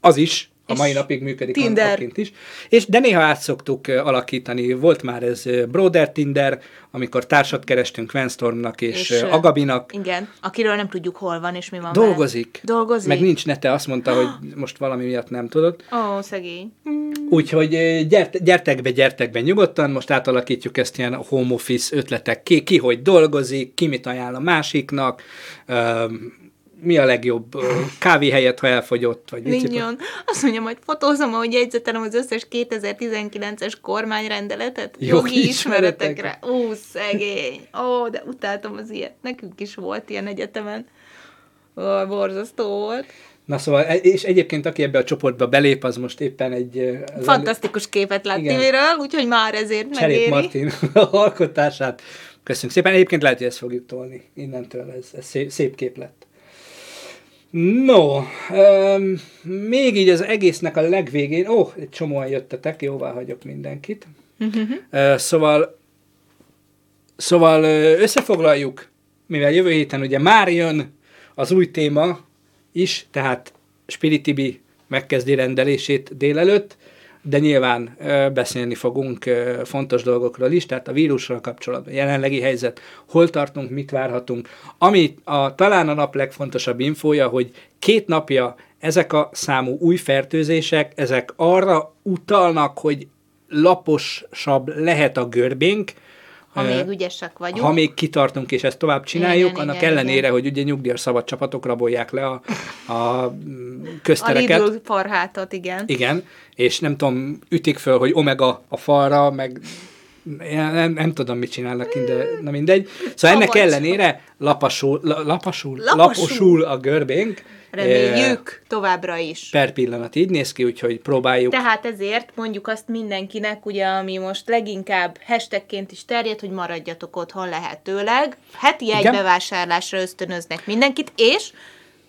az is a mai napig működik Tinder. napként is. És, de néha át szoktuk alakítani. Volt már ez Broder Tinder, amikor társat kerestünk Venstormnak és, És, Agabinak. Igen, akiről nem tudjuk, hol van és mi van vele. Dolgozik. Dolgozik? Meg nincs nete, azt mondta, hogy most valami miatt nem tudod. Ó, szegény. Úgyhogy ö, gyert, gyertek be, gyertek be nyugodtan, most átalakítjuk ezt ilyen home office ötletek ki, ki hogy dolgozik, ki mit ajánl a másiknak, mi a legjobb ö, kávéhelyet, ha elfogyott, vagy mit Mignon. Azt mondja, majd fotózom, ahogy jegyzetelem az összes 2019-es kormányrendeletet Jogi jogi ismeretekre. ismeretekre. Ó, szegény. Ó, de utáltam az ilyet. Nekünk is volt ilyen egyetemen. Ó, borzasztó volt. Na szóval, e- és egyébként aki ebbe a csoportba belép, az most éppen egy... Fantasztikus képet lát tévéről, úgyhogy már ezért Cserép megéri. Martin alkotását. Köszönjük szépen. Egyébként lehet, hogy ezt fogjuk tolni innentől. Ez, ez szép, szép kép lett. No, um, még így az egésznek a legvégén, ó, oh, egy csomóan jöttetek, jóvá hagyok mindenkit. uh, szóval, szóval összefoglaljuk, mivel jövő héten ugye már jön az új téma is, tehát Spiritibi megkezdi rendelését délelőtt, de nyilván beszélni fogunk fontos dolgokról is, tehát a vírussal kapcsolatban, jelenlegi helyzet, hol tartunk, mit várhatunk. Ami a, talán a nap legfontosabb infója, hogy két napja ezek a számú új fertőzések, ezek arra utalnak, hogy laposabb lehet a görbénk, Ha még ügyesek vagyunk. ha még kitartunk és ezt tovább csináljuk, Igen, annak igen, ellenére, igen. hogy ugye nyugdíjas szabad csapatok rabolják le a, a mm, a köztereket. Lidl farhátat, igen. Igen, és nem tudom, ütik föl, hogy omega a falra, meg nem, nem tudom, mit csinálnak, de na mindegy. Szóval ennek ellenére lapasul, la, lapasul, Laposul. laposul a görbénk. Reméljük továbbra is. Per pillanat így néz ki, úgyhogy próbáljuk. Tehát ezért mondjuk azt mindenkinek, ugye, ami most leginkább hashtagként is terjed, hogy maradjatok otthon lehetőleg. Heti egy Igen. bevásárlásra ösztönöznek mindenkit, és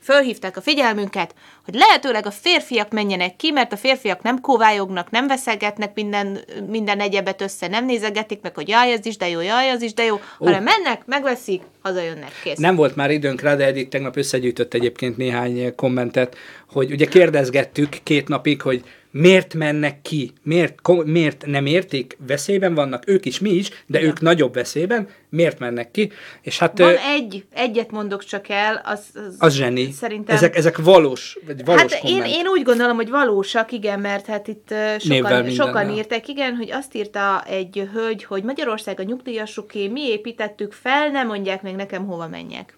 fölhívták a figyelmünket, hogy lehetőleg a férfiak menjenek ki, mert a férfiak nem kóvályognak, nem veszegetnek minden, minden egyebet össze, nem nézegetik meg, hogy jaj, ez is de jó, jaj, az is de jó, hanem mennek, megveszik, hazajönnek, kész. Nem volt már időnk rá, de Edith tegnap összegyűjtött egyébként néhány kommentet, hogy ugye kérdezgettük két napig, hogy miért mennek ki, miért, ko- miért nem értik, veszélyben vannak, ők is, mi is, de ők nagyobb veszélyben, miért mennek ki, és hát Van ö, egy, egyet mondok csak el, az, az, az zseni. Szerintem Ezek, ezek valós, vagy valós Hát én, komment. én úgy gondolom, hogy valósak, igen, mert hát itt sokan, sokan írták, igen, hogy azt írta egy hölgy, hogy Magyarország a nyugdíjasoké, mi építettük fel, nem mondják meg nekem, hova menjek.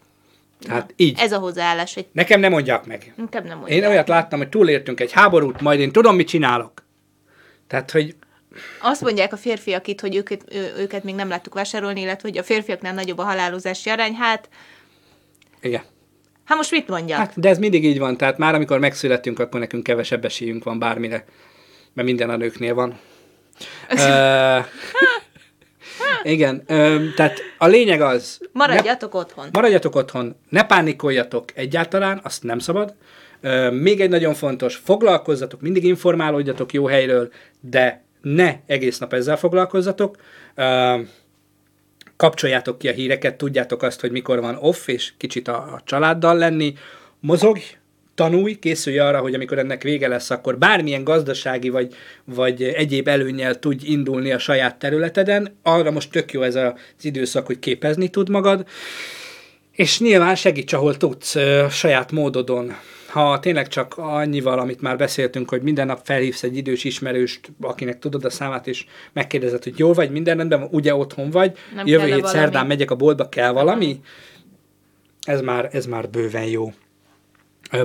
Hát így. Ez a hozzáállás, hogy Nekem nem mondják meg. inkább nem mondják. Én olyat láttam, hogy túlértünk egy háborút, majd én tudom, mit csinálok. Tehát, hogy Azt mondják a férfiak itt, hogy őket, ő, őket még nem láttuk vásárolni, illetve hogy a férfiaknál nagyobb a halálozási arány. Hát, igen. Hát most mit mondjak? Hát, de ez mindig így van, tehát már amikor megszületünk, akkor nekünk kevesebb esélyünk van bármire, mert minden a nőknél van. Ö, igen, ö, tehát a lényeg az, Maradjatok otthon. ne, maradjatok otthon, ne pánikoljatok egyáltalán, azt nem szabad. Ö, még egy nagyon fontos, foglalkozzatok, mindig informálódjatok jó helyről, de ne egész nap ezzel foglalkozzatok. Ö, kapcsoljátok ki a híreket, tudjátok azt, hogy mikor van off, és kicsit a, a családdal lenni, mozogj, tanulj, készülj arra, hogy amikor ennek vége lesz, akkor bármilyen gazdasági vagy, vagy egyéb előnyel tudj indulni a saját területeden. Arra most tök jó ez az időszak, hogy képezni tud magad, és nyilván segíts, ahol tudsz, saját módodon. Ha tényleg csak annyival, amit már beszéltünk, hogy minden nap felhívsz egy idős ismerőst, akinek tudod a számát, és megkérdezed, hogy jól vagy, minden rendben van, ugye otthon vagy, Nem jövő hét valami? szerdán megyek a boltba, kell valami? Ez már, ez már bőven jó.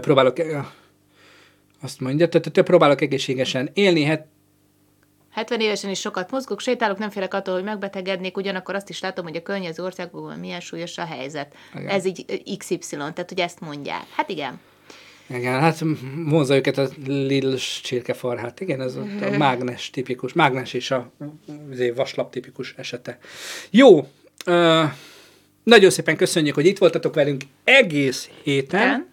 Próbálok, azt mondja, tehát te próbálok egészségesen élni, hát 70 évesen is sokat mozgok, sétálok, nem félek attól, hogy megbetegednék, ugyanakkor azt is látom, hogy a környező országokban milyen súlyos a helyzet. Igen. Ez így XY, tehát hogy ezt mondják. Hát igen. Igen, hát vonza őket a Lidl csirkefarhát. Igen, ez a, a mágnes tipikus, mágnes és a azért vaslap tipikus esete. Jó, ö, nagyon szépen köszönjük, hogy itt voltatok velünk egész héten.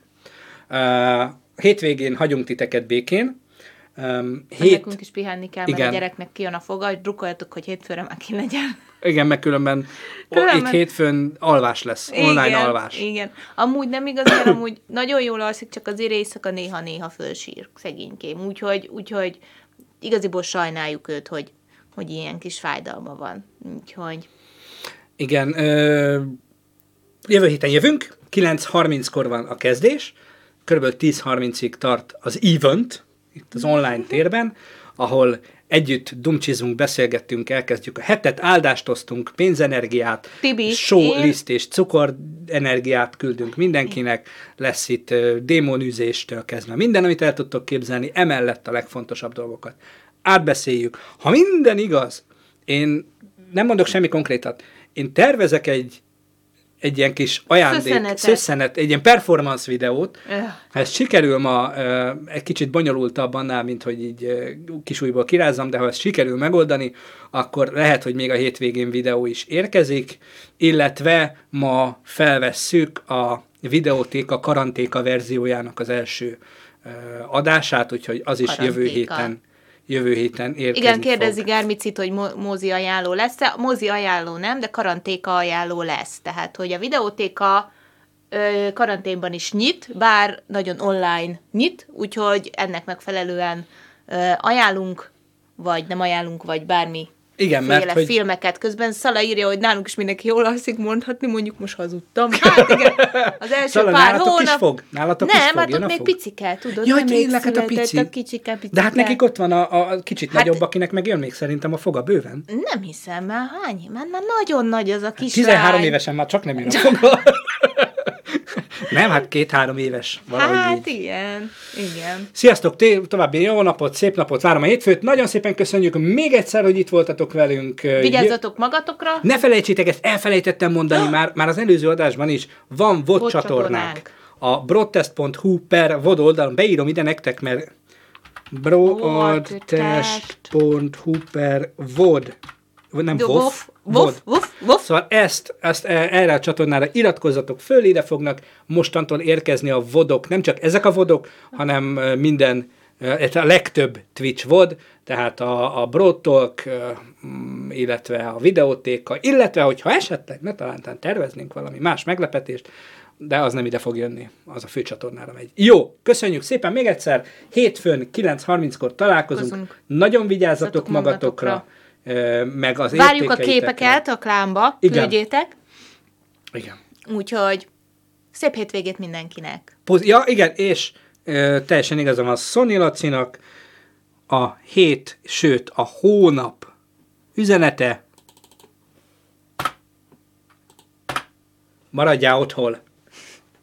Ö, hétvégén hagyunk titeket békén. Um, Hét... Nekünk is pihenni kell, mert Igen. a gyereknek kijön a foga, hogy drukkoljatok, hogy hétfőre már ki legyen. Igen, meg különben, Különben- itt hétfőn alvás lesz, online igen, alvás. Igen. Amúgy nem igazán, amúgy nagyon jól alszik, csak azért éjszaka néha-néha fölsír, szegénykém. Úgyhogy, úgyhogy igaziból sajnáljuk őt, hogy, hogy ilyen kis fájdalma van. Úgyhogy Igen, ö, jövő héten jövünk, 9.30-kor van a kezdés, kb. 10.30-ig tart az event, itt az online térben, ahol együtt dumcsizunk, beszélgettünk, elkezdjük a hetet, áldást osztunk, pénzenergiát, Tibi, show én- list és cukorenergiát küldünk mindenkinek, lesz itt ö, démonűzéstől kezdve minden, amit el tudtok képzelni, emellett a legfontosabb dolgokat. Átbeszéljük. Ha minden igaz, én nem mondok semmi konkrétat, én tervezek egy egy ilyen kis ajándék, Szösszenetet. szösszenet, egy ilyen performance videót. Öh. Ez sikerül ma ö, egy kicsit bonyolultabb annál, mint hogy így ö, kisújból kirázzam, de ha ezt sikerül megoldani, akkor lehet, hogy még a hétvégén videó is érkezik, illetve ma felvesszük a videótéka karantéka verziójának az első ö, adását, úgyhogy az is jövő Karantéka. héten jövő héten érkezik Igen, kérdezi fog. Gármicit, hogy mo- mozi ajánló lesz-e. Mozi ajánló nem, de karantéka ajánló lesz. Tehát, hogy a videótéka ö, karanténban is nyit, bár nagyon online nyit, úgyhogy ennek megfelelően ö, ajánlunk, vagy nem ajánlunk, vagy bármi Igen, mert hogy filmeket. Közben Szala írja, hogy nálunk is mindenki jól alszik mondhatni, mondjuk most hazudtam. Hát igen, az első Szala, pár nálatok hónap... is fog? Nálatok nem, is fog? hát ott még fog? picike, tudod? Jaj, tényleg, hát a pici. A kicsike, picike. De hát nekik ott van a, a kicsit Hát- nagyobb, akinek meg jön még szerintem a foga bőven. Nem hiszem, már hány? Már, már nagyon nagy az a kis 13 lány. évesen már csak nem jön a foga. nem, hát két-három éves valahogy Hát így. igen, igen. Sziasztok, té- további jó napot, szép napot, várom a hétfőt. Nagyon szépen köszönjük még egyszer, hogy itt voltatok velünk. Vigyázzatok magatokra. Ne felejtsétek, ezt elfelejtettem mondani már, már az előző adásban is. Van VOD csatornánk. A broadtest.hu per VOD oldalon beírom ide nektek, mert broadtest.hu per VOD. Nem VOF. Wof, wof, wof. Szóval ezt, ezt e- erre a csatornára iratkozzatok föl, ide fognak mostantól érkezni a vodok, nem csak ezek a vodok, hanem ö, minden, ö, a legtöbb Twitch vod, tehát a, a Broad Talk, ö, mm, illetve a videótéka, illetve hogyha esetleg ne talántán terveznénk valami más meglepetést, de az nem ide fog jönni, az a főcsatornára megy. Jó, köszönjük szépen még egyszer, hétfőn 9.30-kor találkozunk, Köszönjük. nagyon vigyázzatok Vigyázzatok magatokra, magatokra. Meg az Várjuk a képeket a klánba, Igen. küldjétek. Igen. Úgyhogy szép hétvégét mindenkinek. Poz- ja, igen, és ö, teljesen igaza van Sony Lacinak, a hét, sőt a hónap üzenete maradjál otthon.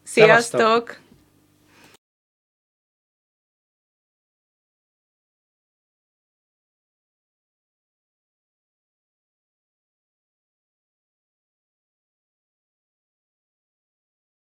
Szevasztok. Sziasztok!